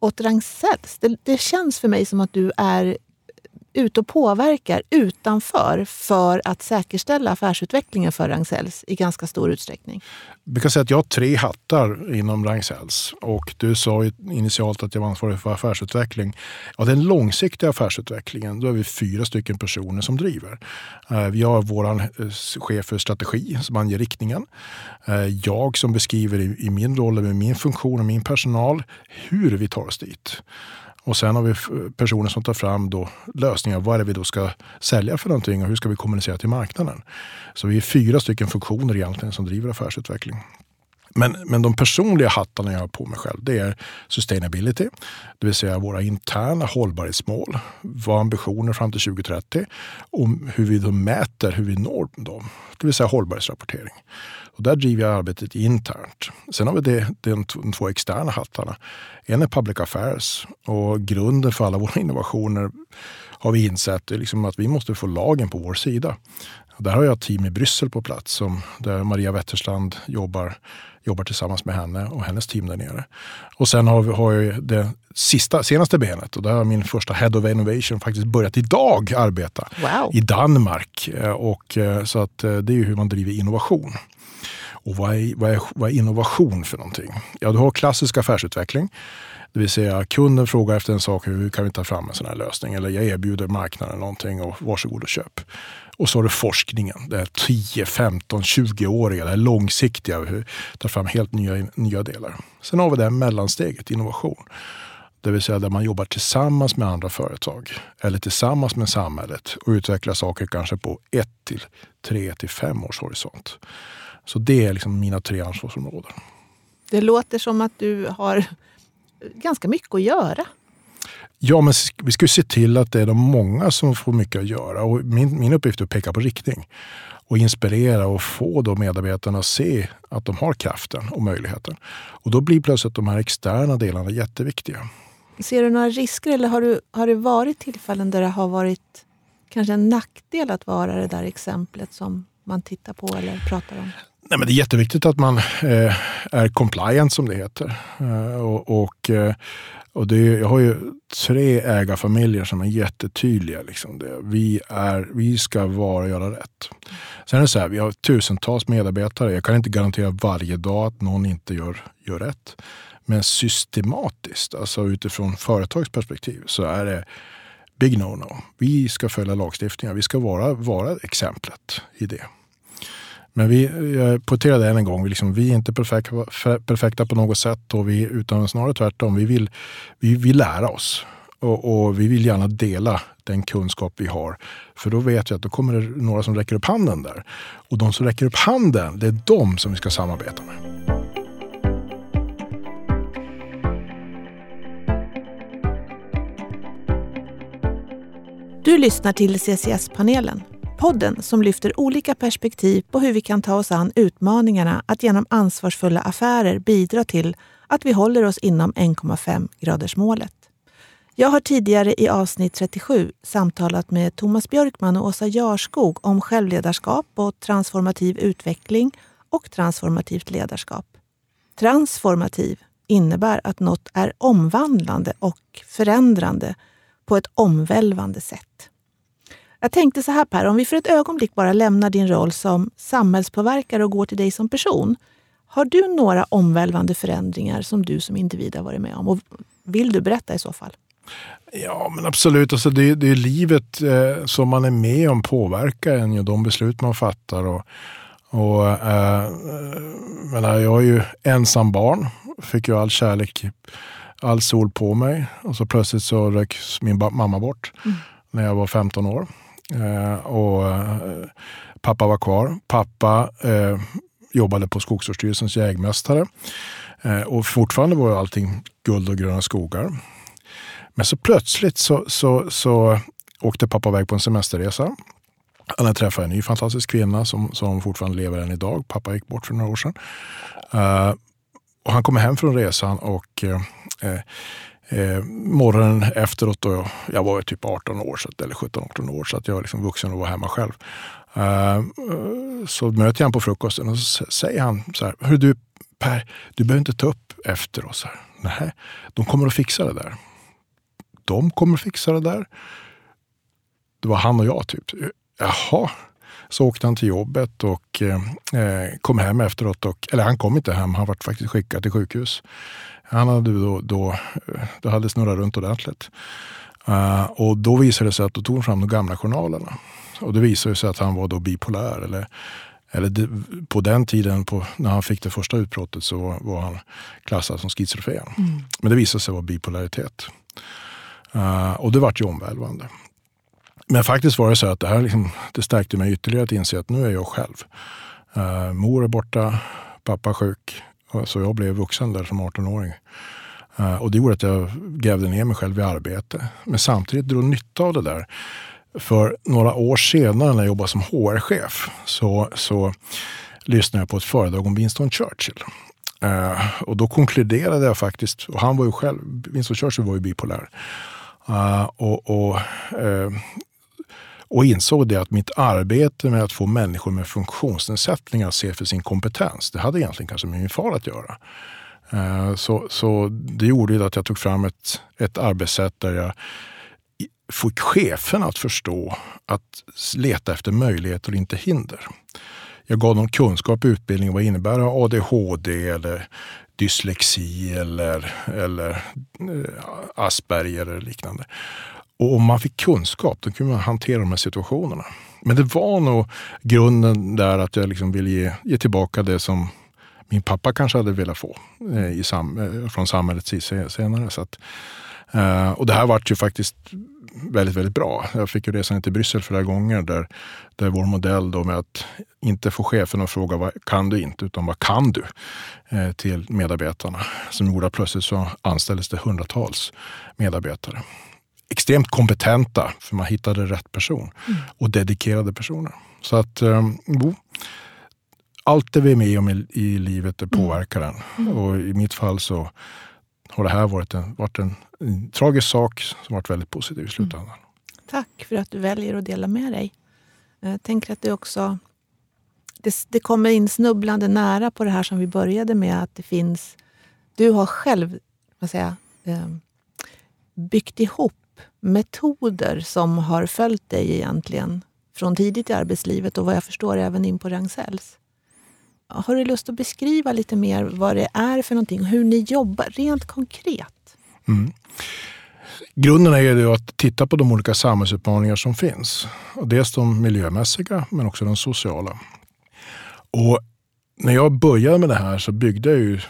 åt Ragn-Sells? Det, det, känns för mig som att du är ute och påverkar utanför för att säkerställa affärsutvecklingen för Ragn-Sells i ganska stor utsträckning? Jag kan säga att jag har tre hattar inom Ragn-Sells och du sa initialt att jag var ansvarig för affärsutveckling. Ja, den långsiktiga affärsutvecklingen, då är vi fyra stycken personer som driver. Eh, vi har vår eh, chef för strategi som anger riktningen. Eh, jag som beskriver i min roll med min funktion och min personal hur vi tar oss dit. Och sen har vi personer som tar fram då lösningar. Vad är det vi då ska sälja för någonting och hur ska vi kommunicera till marknaden? Så vi är fyra stycken funktioner egentligen som driver affärsutveckling. Men, men de personliga hattarna jag har på mig själv, det är sustainability, det vill säga våra interna hållbarhetsmål, våra ambitioner fram till 2030 och hur vi då mäter hur vi når dem, det vill säga hållbarhetsrapportering. Och där driver jag arbetet internt. Sen har vi det, de två externa hattarna. En är public affairs och grunden för alla våra innovationer har vi insett är liksom att vi måste få lagen på vår sida. Där har jag ett team i Bryssel på plats som, där Maria Wetterstrand jobbar, jobbar tillsammans med henne och hennes team där nere. Och sen har, vi, har jag det sista, senaste benet och där har min första Head of Innovation faktiskt börjat idag arbeta wow. i Danmark. Eh, och, eh, så att eh, det är hur man driver innovation. Och vad är, vad, är, vad är innovation för någonting? Ja, du har klassisk affärsutveckling. Det vill säga kunden frågar efter en sak, hur kan vi ta fram en sån här lösning? Eller jag erbjuder marknaden någonting och varsågod och köp. Och så har du forskningen, det är 10, 15, 20-åriga, det är långsiktiga, tar fram helt nya, nya delar. Sen har vi det här mellansteget, innovation. Det vill säga där man jobbar tillsammans med andra företag eller tillsammans med samhället och utvecklar saker kanske på ett till tre till fem års horisont. Så det är liksom mina tre ansvarsområden. Det låter som att du har ganska mycket att göra. Ja, men vi ska se till att det är de många som får mycket att göra. Och min, min uppgift är att peka på riktning och inspirera och få då medarbetarna att se att de har kraften och möjligheten. Och då blir plötsligt de här externa delarna jätteviktiga. Ser du några risker eller har, du, har det varit tillfällen där det har varit kanske en nackdel att vara det där exemplet som man tittar på eller pratar om? Nej, men det är jätteviktigt att man eh, är compliant som det heter. Eh, och, och, eh, och det, jag har ju tre ägarfamiljer som är jättetydliga. Liksom det. Vi, är, vi ska vara och göra rätt. Sen är det så här, vi har tusentals medarbetare. Jag kan inte garantera varje dag att någon inte gör, gör rätt. Men systematiskt, alltså utifrån företagsperspektiv, så är det big no-no. Vi ska följa lagstiftningen. Vi ska vara, vara exemplet i det. Men vi, jag poängterade än en gång, vi, liksom, vi är inte perfekta, perfekta på något sätt, och vi, utan snarare tvärtom. Vi vill, vi vill lära oss och, och, vi vill gärna dela den kunskap vi har. För då vet vi att då kommer det några som räcker upp handen där. Och de som räcker upp handen, det är de som vi ska samarbeta med. Du lyssnar till CCS-panelen Podden som lyfter olika perspektiv på hur vi kan ta oss an utmaningarna att genom ansvarsfulla affärer bidra till att vi håller oss inom 1,5 gradersmålet. Jag har tidigare i avsnitt 37 samtalat med Thomas Björkman och Åsa Jarskog om självledarskap och transformativ utveckling och transformativt ledarskap. Transformativ innebär att något är omvandlande och förändrande på ett omvälvande sätt. Jag tänkte så här Per, om vi för ett ögonblick bara lämnar din roll som samhällspåverkare och går till dig som person. Har du några omvälvande förändringar som du som individ har varit med om? Och vill du berätta i så fall? Ja, men absolut. Alltså det, det är livet eh, som man är med om påverkar en och de beslut man fattar. Och, och, eh, menar, jag är ju ensam barn, fick ju all kärlek, all sol på mig och så plötsligt så rök min mamma bort mm. när jag var 15 år. Eh, och eh, pappa var kvar. Pappa eh, jobbade på Skogsvårdsstyrelsens jägmästare. Eh, och fortfarande var allting guld och gröna skogar. Men så plötsligt så, så, så åkte pappa iväg på en semesterresa. Han hade träffat en ny fantastisk kvinna som, som fortfarande lever än idag. Pappa gick bort för några år sedan. Uh, och han kommer hem från resan och uh, Eh, morgonen efteråt, då jag, var typ 18 år, så, eller 17-18 år, så att jag var liksom vuxen och var hemma själv. Eh, så möter jag honom på frukosten och så säger han så här, Hör du Per, du behöver inte ta upp efter oss. Här. Nej, de kommer att fixa det där. De kommer att fixa det där. Det var han och jag typ. Jaha. Så åkte han till jobbet och eh, kom hem efteråt. Och, eller han kom inte hem, han var faktiskt skickad till sjukhus. Han hade då, då, då hade snurrat runt ordentligt. Uh, och då visade det sig att då tog fram de gamla journalerna. Och det visade sig att han var då bipolär. Eller, eller det, på den tiden, på, när han fick det första utbrottet, så var, var han klassad som schizofren. Mm. Men det visade sig vara bipolaritet. Uh, och det vart ju omvälvande. Men faktiskt var det så att det här liksom, det stärkte mig ytterligare att inse att nu är jag själv. Uh, mor är borta, pappa är sjuk, så jag blev vuxen där som 18-åring. Eh, och det gjorde att jag grävde ner mig själv i arbete. Men samtidigt drog nytta av det där. För några år senare när jag jobbade som HR-chef så, så lyssnade jag på ett föredrag om Winston Churchill. Uh, och då konkluderade jag faktiskt, och han var ju själv, Winston Churchill var ju bipolär. Uh, och, och uh, och insåg det att mitt arbete med att få människor med funktionsnedsättningar att se för sin kompetens, det hade egentligen kanske med min far att göra. Eh, så, så det gjorde att jag tog fram ett, ett arbetssätt där jag fick chefen att förstå att leta efter möjligheter och inte hinder. Jag gav dem kunskap och utbildning. Vad innebär ADHD eller dyslexi eller, eller eh, Asperger eller liknande. Och om man fick kunskap, då kunde man hantera de här situationerna. Men det var nog grunden där att jag liksom ville ge, ge tillbaka det som min pappa kanske hade velat få eh, i sam, eh, från samhällets sida senare. Så att, eh, och det här vart ju faktiskt väldigt, väldigt bra. Jag fick ju resa ner till Bryssel flera gånger där, där vår modell då med att inte få chefen att fråga vad kan du inte, utan vad kan du? Eh, till medarbetarna. Som gjorde att plötsligt så anställdes det hundratals medarbetare. Extremt kompetenta, för man hittade rätt person. Mm. Och dedikerade personer. Så att, eh, allt det vi är med om i, i livet det påverkar en. Mm. Och i mitt fall så har det här varit en, varit en, en tragisk sak som varit väldigt positiv i slutändan. Mm. Tack för att du väljer att dela med dig. Jag tänker att det också det, det kommer in snubblande nära på det här som vi började med, att det finns... Du har själv vad säga, eh, byggt ihop metoder som har följt dig egentligen från tidigt i arbetslivet och vad jag förstår även in på Ragn-Sells. Har du lust att beskriva lite mer vad det är för någonting och hur ni jobbar rent konkret? Mm. Grunden är ju att titta på de olika samhällsutmaningar som finns. dels de miljömässiga men också de sociala. Och när jag började med det här så byggde jag ju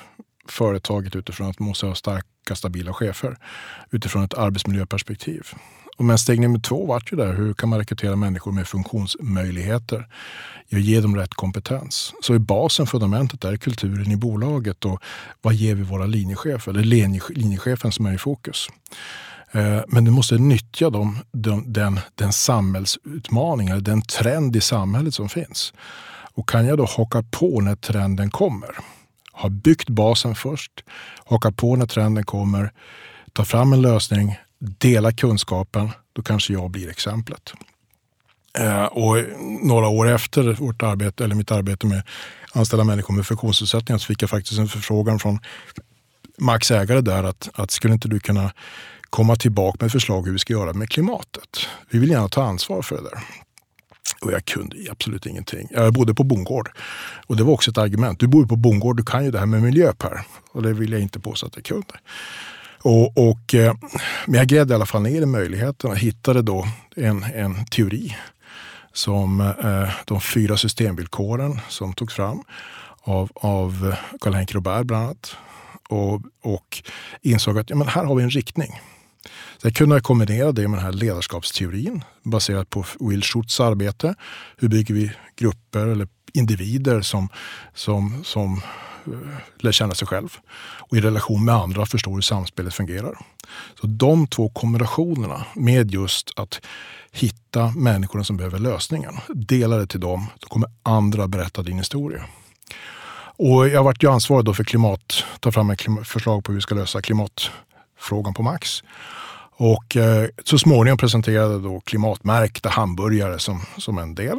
företaget utifrån att man måste ha stark trygga, stabila chefer utifrån ett arbetsmiljöperspektiv. Och men steg nummer två var ju där, hur kan man rekrytera människor med funktionsmöjligheter? Jag ger dem rätt kompetens. Så i basen, fundamentet, är kulturen i bolaget och vad ger vi våra linjechefer? Eller linjechefen som är i fokus. Eh, men du måste nyttja dem, den, den, den samhällsutmaning, eller den trend i samhället som finns. Och kan jag då haka på när trenden kommer, har byggt basen först, haka på när trenden kommer, ta fram en lösning, dela kunskapen, då kanske jag blir exemplet. Eh, och några år efter vårt arbete, eller mitt arbete med att anställa människor med funktionsnedsättningar så fick jag faktiskt en förfrågan från Max ägare där att, att skulle inte du kunna komma tillbaka med förslag hur vi ska göra med klimatet? Vi vill gärna ta ansvar för det där. Och jag kunde absolut ingenting. Jag bodde på bondgård. Och det var också ett argument. Du bor på bondgård, du kan ju det här med miljö Per. Och det vill jag inte påstå att jag kunde. Och, och, eh, men jag grävde i alla fall ner i möjligheten och hittade då en, en teori som eh, de fyra systemvillkoren som togs fram av, av Karl-Henrik Robert bland annat. Och, och insåg att ja, men här har vi en riktning. Sen kunde jag kombinera det med den här ledarskapsteorin baserat på Will Schutz arbete. Hur bygger vi grupper eller individer som, som, som eh, lär känna sig själv och i relation med andra förstår hur samspelet fungerar. Så de två kombinationerna med just att hitta människorna som behöver lösningen, dela det till dem, då kommer andra berätta din historia. Och jag varit ju ansvarig då för klimat, ta fram ett förslag på hur vi ska lösa klimatfrågan på Max. Och eh, så småningom presenterade då klimatmärkta hamburgare som, som en del.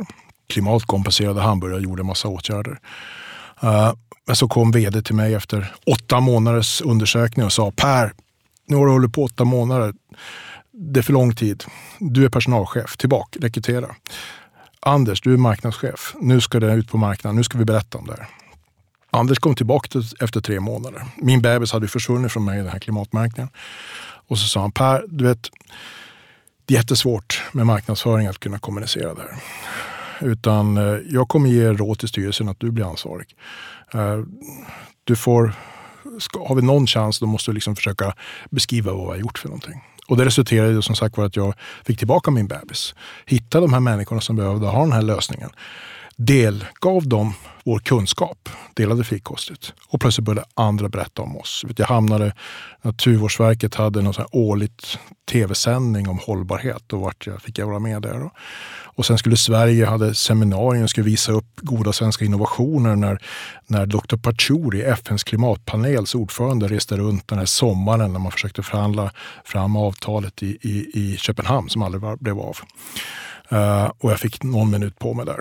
Klimatkompenserade hamburgare gjorde en massa åtgärder. Eh, men så kom vd till mig efter åtta månaders undersökning och sa Per, nu har du hållit på åtta månader. Det är för lång tid. Du är personalchef, tillbaka, rekrytera. Anders, du är marknadschef. Nu ska det ut på marknaden. Nu ska vi berätta om det här. Anders kom tillbaka efter tre månader. Min bebis hade försvunnit från mig i den här klimatmärkningen. Och så sa han, Per, du vet, det är jättesvårt med marknadsföring att kunna kommunicera det här. Utan eh, jag kommer ge råd till styrelsen att du blir ansvarig. Eh, du får, har vi någon chans då måste du liksom försöka beskriva vad vi har gjort för någonting. Och det resulterade som sagt var att jag fick tillbaka min bebis. Hittade de här människorna som behövde ha den här lösningen delgav dem vår kunskap, delade frikostigt. Och plötsligt började andra berätta om oss. Jag hamnade, Naturvårdsverket hade någon sån årligt tv-sändning om hållbarhet. och vart jag, fick jag vara med där. Och sen skulle Sverige, hade seminarium, skulle visa upp goda svenska innovationer när, när Dr. Pachauri, FNs klimatpanels ordförande, reste runt den här sommaren när man försökte förhandla fram avtalet i, i, i Köpenhamn som aldrig blev av. Uh, och jag fick någon minut på mig där.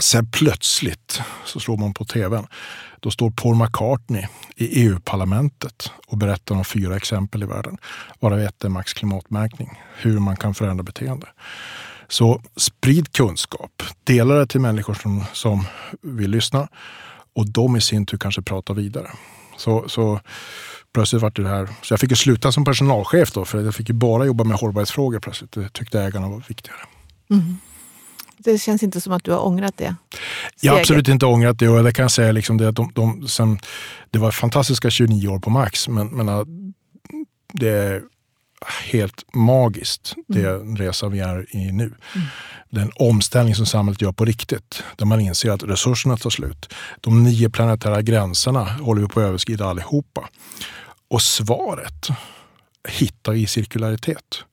Sen plötsligt så slår man på tvn. Då står Paul McCartney i EU-parlamentet och berättar om fyra exempel i världen. Varav ett är Max klimatmärkning. Hur man kan förändra beteende. Så sprid kunskap. Dela det till människor som, som vill lyssna. Och de i sin tur kanske pratar vidare. Så, så plötsligt var det här. Så jag fick ju sluta som personalchef då. För jag fick ju bara jobba med hållbarhetsfrågor plötsligt. Det tyckte ägarna var viktigare. Mm. Det känns inte som att du har ångrat det? Jag har absolut inte ångrat det och det kan jag säga liksom det att de, de, sen, det var fantastiska 29 år på Max men, men det är helt magiskt, den mm. resa vi är i nu. Mm. Den omställning som samhället gör på riktigt, där man inser att resurserna tar slut. De nio planetära gränserna håller vi på att överskrida allihopa. Och svaret hittar vi i cirkularitet.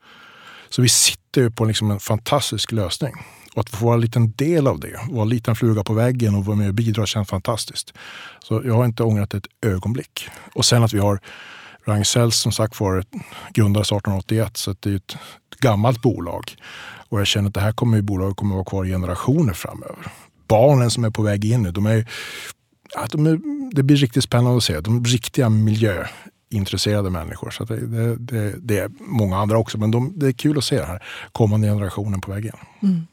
Så vi sitter ju på liksom en fantastisk lösning. Och att få vara en liten del av det, vara en liten fluga på väggen och vara med och bidra känns fantastiskt. Så jag har inte ångrat ett ögonblick. Och sen att vi har Ragn-Sells som sagt var grundades 1881 så det är ett gammalt bolag. Och jag känner att det här kommer bolaget kommer att vara kvar i generationer framöver. Barnen som är på väg in nu, de är, ja, de är, det blir riktigt spännande att se. De är riktiga miljöintresserade människor. Så det, det, det, det, är många andra också, men de, det är kul att se den här kommande generationen på väg in. Mm.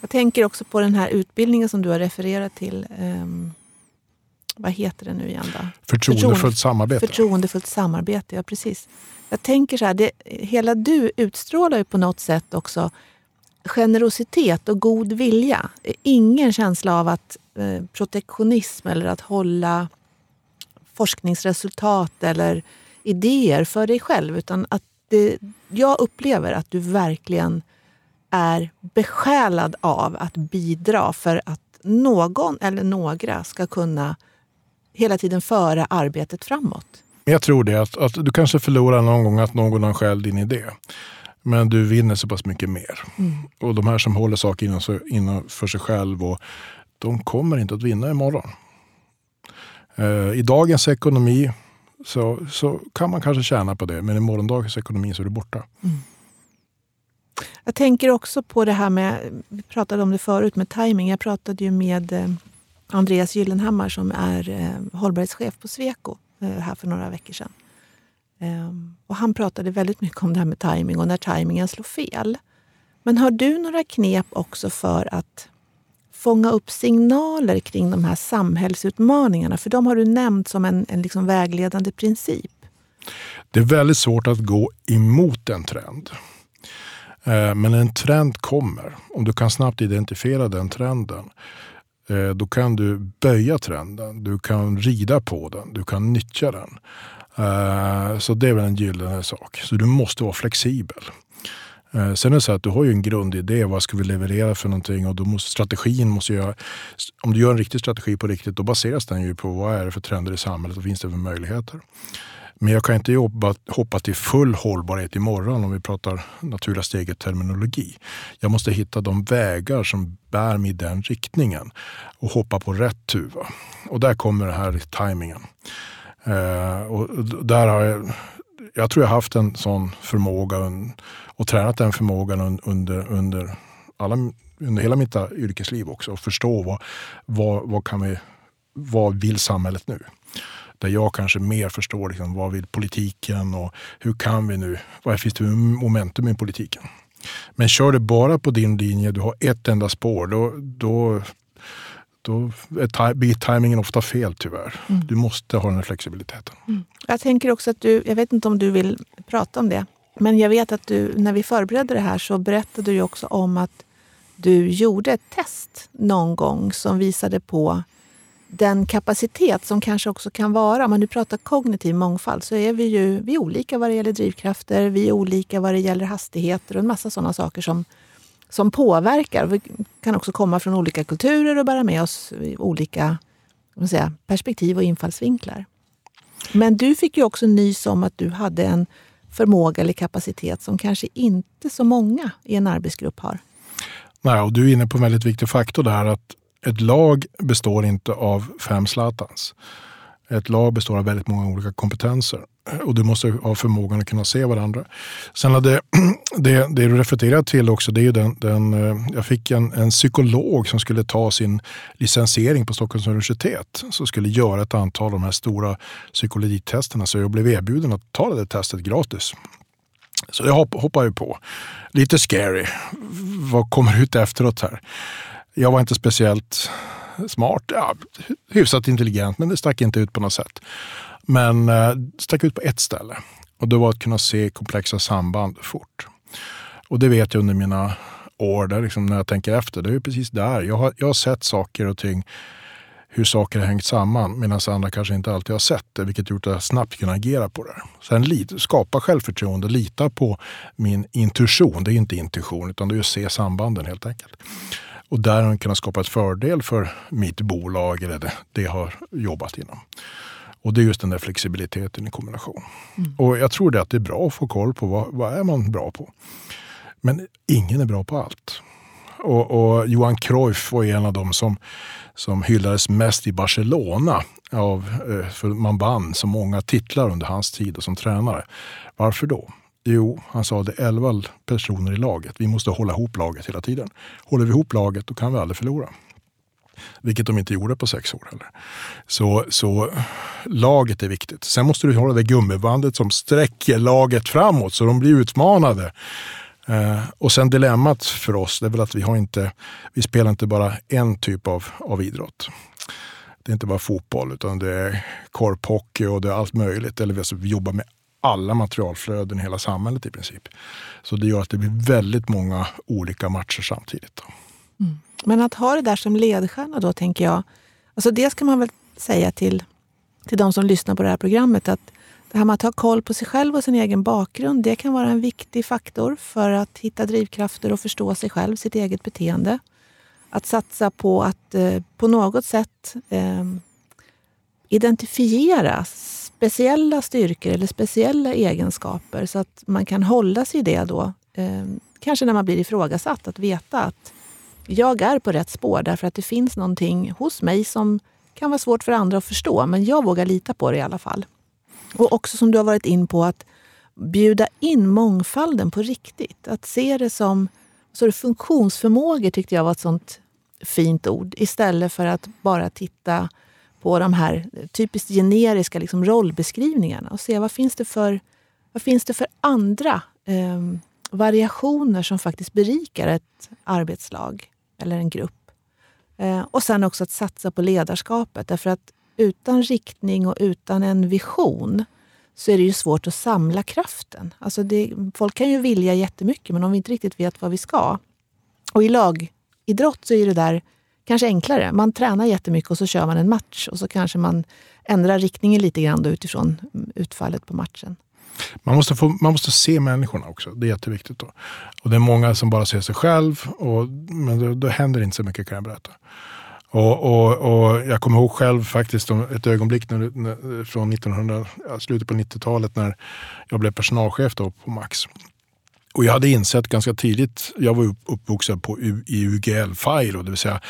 Jag tänker också på den här utbildningen som du har refererat till. Um, vad heter det nu igen? Då? Förtroendefullt samarbete. Förtroendefullt samarbete, ja precis. Jag tänker så här, det, hela du utstrålar ju på något sätt också generositet och god vilja. Ingen känsla av att eh, protektionism eller att hålla forskningsresultat eller idéer för dig själv. Utan att det, jag upplever att du verkligen är besjälad av att bidra för att någon eller några ska kunna hela tiden föra arbetet framåt. Jag tror det, att, att du kanske förlorar någon gång att någon har stjäl din idé. Men du vinner så pass mycket mer. Mm. Och de här som håller saker inom, inom för sig själv, och, de kommer inte att vinna imorgon. Uh, I dagens ekonomi så, så kan man kanske tjäna på det, men i morgondagens ekonomi så är du borta. Mm. Jag tänker också på det här med, vi pratade om det förut med timing. Jag pratade ju med eh, Andreas Gyllenhammar som är eh, hållbarhetschef på Sweco eh, här för några veckor sedan. Ehm, och han pratade väldigt mycket om det här med timing och när timingen slår fel. Men har du några knep också för att fånga upp signaler kring de här samhällsutmaningarna? För de har du nämnt som en, en liksom vägledande princip. Det är väldigt svårt att gå emot en trend. Eh, men en trend kommer. Om du kan snabbt identifiera den trenden eh, då kan du böja trenden, du kan rida på den, du kan nyttja den. Eh, så det är väl en gyllene sak. Så du måste vara flexibel. Sen är det så att du har ju en grundidé, vad ska vi leverera för någonting och då måste, strategin måste göra, om du gör en riktig strategi på riktigt, då baseras den ju på vad är det för trender i samhället och vad finns det för möjligheter. Men jag kan inte jobba, hoppa till full hållbarhet imorgon om vi pratar naturliga steget-terminologi. Jag måste hitta de vägar som bär mig i den riktningen och hoppa på rätt tuva. Och där kommer det här tajmingen. Eh, och där har jag, jag tror jag haft en sån förmåga och tränat den förmågan under, under, alla, under hela mitt yrkesliv också. Att förstå vad, vad, vad, kan vi, vad vill samhället nu? Där jag kanske mer förstår liksom, vad vill politiken och hur kan vi nu, vad finns det för momentum i politiken? Men kör du bara på din linje, du har ett enda spår, då, då, då blir tajmingen ofta fel tyvärr. Mm. Du måste ha den här flexibiliteten. Mm. Jag tänker också att du, jag vet inte om du vill prata om det, men jag vet att du, när vi förberedde det här så berättade du också om att du gjorde ett test någon gång som visade på den kapacitet som kanske också kan vara, om man nu pratar kognitiv mångfald, så är vi ju vi är olika vad det gäller drivkrafter, vi är olika vad det gäller hastigheter och en massa sådana saker som, som påverkar. Vi kan också komma från olika kulturer och bära med oss olika säga, perspektiv och infallsvinklar. Men du fick ju också nys om att du hade en förmåga eller kapacitet som kanske inte så många i en arbetsgrupp har. Nej, och du är inne på en väldigt viktig faktor där att ett lag består inte av fem Zlatans. Ett lag består av väldigt många olika kompetenser och du måste ha förmågan att kunna se varandra. Sen det, (clears throat) det, det du refererar till också, det är ju den, den, eh, jag fick en, en psykolog som skulle ta sin licensiering på Stockholms universitet som skulle göra ett antal av de här stora psykologitesterna så jag blev erbjuden att ta det testet gratis. Så jag hoppade ju på. Lite scary. Vad kommer ut efteråt här? Jag var inte speciellt smart, ja, hyfsat intelligent, men det stack inte ut på något sätt. Men eh, det stack ut på ett ställe och det var att kunna se komplexa samband fort. Och det vet jag under mina år, där liksom när jag tänker efter, det är precis där. Jag har, jag har sett saker och ting hur saker har hängt samman medan andra kanske inte alltid har sett det, vilket gjort att jag snabbt kan agera på det. Sen skapa självförtroende, lita på min intuition. Det är inte intuition, utan det är att se sambanden helt enkelt. Och där har jag kunnat skapa ett fördel för mitt bolag eller det, det jag har jobbat inom. Och det är just den där flexibiliteten i kombination. Mm. Och jag tror det att det är bra att få koll på vad, vad är man bra på. Men ingen är bra på allt. Och, och, Johan Cruyff var en av dem som, som hyllades mest i Barcelona. Av, eh, för man vann så många titlar under hans tid som tränare. Varför då? Jo, han sa det är elva personer i laget. Vi måste hålla ihop laget hela tiden. Håller vi ihop laget då kan vi aldrig förlora. Vilket de inte gjorde på sex år heller. Så, så laget är viktigt. Sen måste du hålla det gummibandet som sträcker laget framåt så de blir utmanade. Eh, och sen dilemmat för oss det är väl att vi, har inte, vi spelar inte bara en typ av, av idrott. Det är inte bara fotboll utan det är korphockey och det är allt möjligt. Eller vi, alltså, vi jobbar med alla materialflöden i hela samhället i princip. Så det gör att det blir väldigt många olika matcher samtidigt. Mm. Men att ha det där som ledstjärna då, tänker jag. Alltså det ska man väl säga till, till de som lyssnar på det här programmet. att det här med att ha koll på sig själv och sin egen bakgrund, det kan vara en viktig faktor för att hitta drivkrafter och förstå sig själv, sitt eget beteende. Att satsa på att eh, på något sätt eh, identifiera speciella styrkor eller speciella egenskaper så att man kan hålla sig i det då. Eh, kanske när man blir ifrågasatt, att veta att jag är på rätt spår därför att det finns någonting hos mig som kan vara svårt för andra att förstå, men jag vågar lita på det i alla fall. Och också som du har varit in på, att bjuda in mångfalden på riktigt. Att se det som så det funktionsförmågor tyckte jag var ett sånt fint ord. Istället för att bara titta på de här typiskt generiska liksom rollbeskrivningarna och se vad finns det för, vad finns det för andra eh, variationer som faktiskt berikar ett arbetslag eller en grupp. Eh, och sen också att satsa på ledarskapet. Därför att utan riktning och utan en vision så är det ju svårt att samla kraften. Alltså det, folk kan ju vilja jättemycket men om vi inte riktigt vet vad vi ska. Och i lagidrott så är det där kanske enklare. Man tränar jättemycket och så kör man en match och så kanske man ändrar riktningen lite grann utifrån mm, utfallet på matchen. Man måste, få, man måste se människorna också. Det är jätteviktigt. Då. Och det är många som bara ser sig själv, och, men då, då händer inte så mycket kan jag berätta. Och, och, och, jag kommer ihåg själv faktiskt ett ögonblick när, från 1900, slutet på 90-talet när jag blev personalchef då på Max. Och jag hade insett ganska tidigt, jag var uppvuxen på, i UGL-FIRO, det vill säga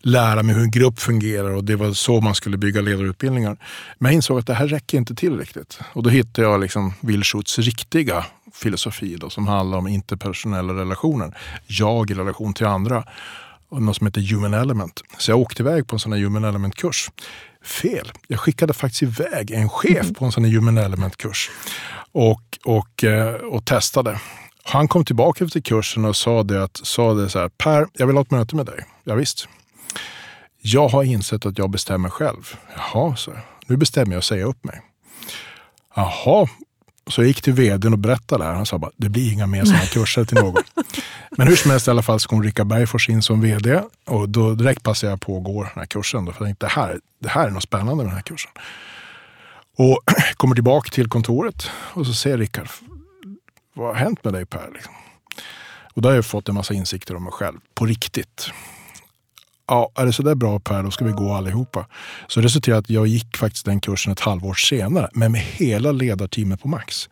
lära mig hur en grupp fungerar och det var så man skulle bygga ledarutbildningar. Men jag insåg att det här räcker inte till riktigt. Och då hittade jag liksom Wilschutz riktiga filosofi då, som handlar om interpersonella relationer. Jag i relation till andra och något som heter Human Element. Så jag åkte iväg på en sån här Human Element-kurs. Fel. Jag skickade faktiskt iväg en chef på en sån här Human Element-kurs och, och, eh, och testade. Han kom tillbaka efter kursen och sa det, att, sa det så här, Per, jag vill ha ett möte med dig. Ja, visst. Jag har insett att jag bestämmer själv. Jaha, så. Nu bestämmer jag att säga upp mig. Jaha, så jag gick till vdn och berättade det här. Han sa bara, det blir inga mer sådana kurser till någon. Men hur som helst i alla fall så kom Rickard Bergfors in som vd och då direkt passade jag på att gå den här kursen. Då, för jag tänkte, det här, det här är något spännande med den här kursen. Och (clears throat) kommer tillbaka till kontoret och så säger Rickard, vad har hänt med dig Per? Liksom. Och då har jag fått en massa insikter om mig själv, på riktigt ja, är det sådär bra Per, då ska vi gå allihopa. Så det resulterade att jag gick faktiskt den kursen ett halvår senare, men med hela ledarteamet på max.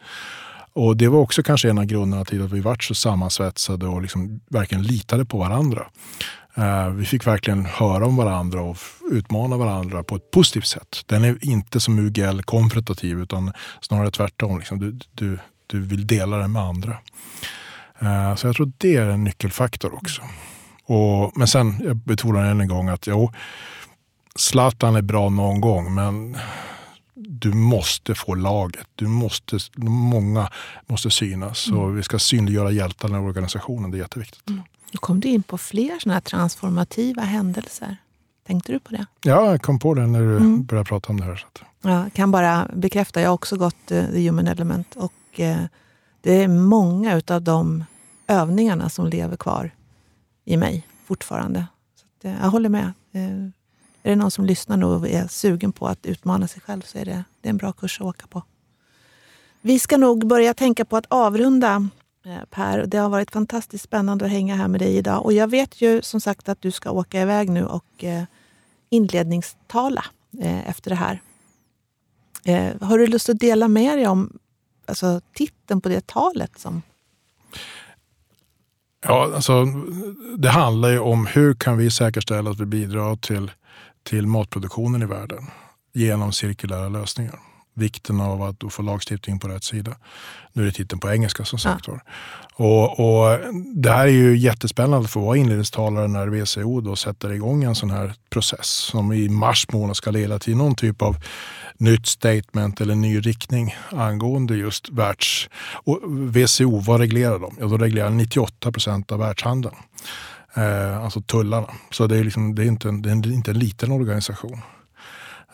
Och det var också kanske en av grunderna till att vi vart så sammansvetsade och liksom verkligen litade på varandra. Eh, vi fick verkligen höra om varandra och utmana varandra på ett positivt sätt. Den är inte som UGL konfrontativ utan snarare tvärtom. Liksom. Du, du, du vill dela den med andra. Uh, så jag tror det är en nyckelfaktor också. Och, men sen, jag betonar än en gång att jo, Zlatan är bra någon gång, men du måste få laget. Du måste, många måste synas. Mm. Och vi ska synliggöra hjältarna i organisationen. Det är jätteviktigt. Mm. Nu kom du in på fler såna här transformativa händelser. Tänkte du på det? Ja, jag kom på det när du mm. började prata om det här. Så Jag kan bara bekräfta. Jag har också gått uh, The Human Element. Och Eh, det är många av de övningarna som lever kvar i mig fortfarande. Så att, eh, jag håller med. Eh, är det någon som lyssnar nu och är sugen på att utmana sig själv så är det, det är en bra kurs att åka på. Vi ska nog börja tänka på att avrunda Per. Det har varit fantastiskt spännande att hänga här med dig idag. Och jag vet ju som sagt att du ska åka iväg nu och inledningstala efter det här. Har du lust att dela med dig om alltså, titeln på det talet? Som... Ja, alltså, det handlar ju om hur kan vi säkerställa att vi bidrar till, till matproduktionen i världen genom cirkulära lösningar vikten av att få lagstiftning på rätt sida. Nu är det titeln på engelska som sagt ja. och, och, Det här är ju jättespännande att få vara inledningstalare när WCO då sätter igång en sån här process som i mars månad ska leda till någon typ av nytt statement eller ny riktning angående just världs... Och WCO, vad reglerar de? Ja, de reglerar 98 procent av världshandeln. Eh, alltså tullarna. Så det är, liksom, det är, inte, en, det är inte en liten organisation.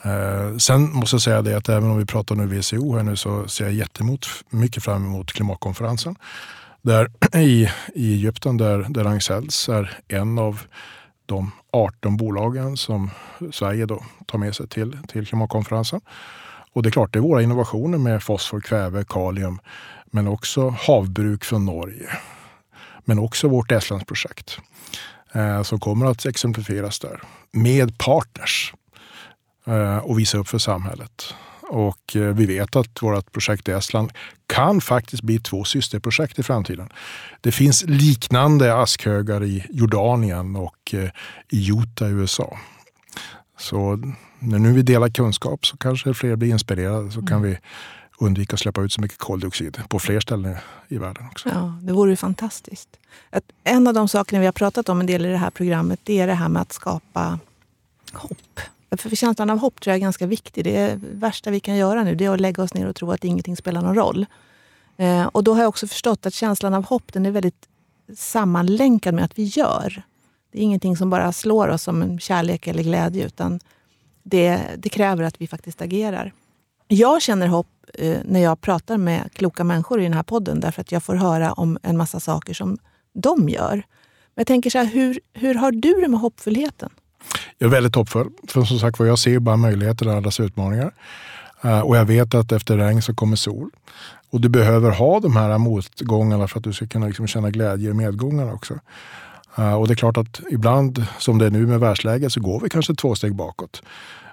Eh, sen måste jag säga det att även om vi pratar nu WCO här nu så ser jag jättemycket fram emot klimatkonferensen. Där (clears throat) i, i Egypten där, där Ragn-Sells är en av de 18 bolagen som Sverige då tar med sig till, till klimatkonferensen. Och det är klart, det är våra innovationer med fosfor, kväve, kalium, men också havbruk från Norge. Men också vårt Estlandsprojekt eh, som kommer att exemplifieras där med partners och visa upp för samhället. Och eh, vi vet att vårt projekt i Estland kan faktiskt bli två systerprojekt i framtiden. Det finns liknande askhögar i Jordanien och eh, i Utah i USA. Så när nu vi delar kunskap så kanske fler blir inspirerade så kan mm. vi undvika att släppa ut så mycket koldioxid på fler ställen i världen också. Ja, det vore ju fantastiskt. en av de sakerna vi har pratat om en del i det här programmet det är det här med att skapa hopp för känslan av hopp tror jag är ganska viktig. Det värsta vi kan göra nu det är att lägga oss ner och tro att ingenting spelar någon roll. Eh, och då har jag också förstått att känslan av hopp den är väldigt sammanlänkad med att vi gör. Det är ingenting som bara slår oss som kärlek eller glädje utan det, det kräver att vi faktiskt agerar. Jag känner hopp eh, när jag pratar med kloka människor i den här podden därför att jag får höra om en massa saker som de gör. Men jag tänker så här, hur, hur har du det med hoppfullheten? Jag är väldigt hoppfull. För som sagt jag ser bara möjligheter och allas utmaningar. Eh, och jag vet att efter regn så kommer sol. Och du behöver ha de här motgångarna för att du ska kunna liksom känna glädje i medgångarna också. Eh, och det är klart att ibland, som det är nu med världsläget, så går vi kanske två steg bakåt.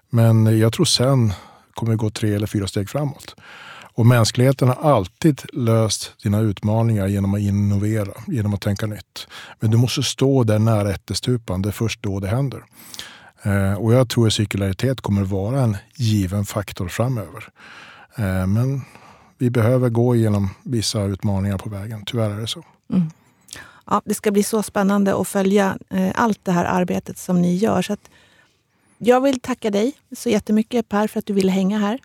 Men jag tror sen kommer vi gå tre eller fyra steg framåt. Och mänskligheten har alltid löst sina utmaningar genom att innovera, genom att tänka nytt. Men du måste stå där nära ättestupan, det är först då det händer. Eh, och jag tror att cirkularitet kommer vara en given faktor framöver. Eh, men vi behöver gå igenom vissa utmaningar på vägen, tyvärr är det så. Mm. Ja, det ska bli så spännande att följa eh, allt det här arbetet som ni gör. Så jag vill tacka dig så jättemycket Per för att du ville hänga här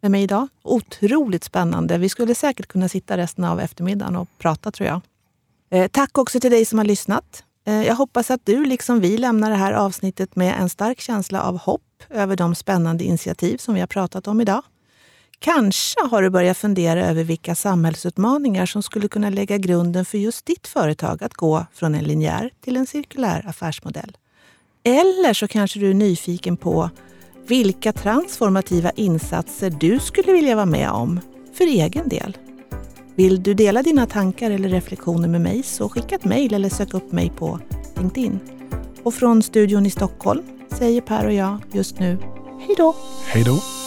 med mig idag. Otroligt spännande. Vi skulle säkert kunna sitta resten av eftermiddagen och prata tror jag. Tack också till dig som har lyssnat. Eh, jag hoppas att du liksom vi lämnar det här avsnittet med en stark känsla av hopp över de spännande initiativ som vi har pratat om idag. Kanske har du börjat fundera över vilka samhällsutmaningar som skulle kunna lägga grunden för just ditt företag att gå från en linjär till en cirkulär affärsmodell. Eller så kanske du är nyfiken på vilka transformativa insatser du skulle vilja vara med om för egen del. Vill du dela dina tankar eller reflektioner med mig så skicka ett mejl eller sök upp mig på LinkedIn. Och från studion i Stockholm säger Per och jag just nu hej då! Hej då!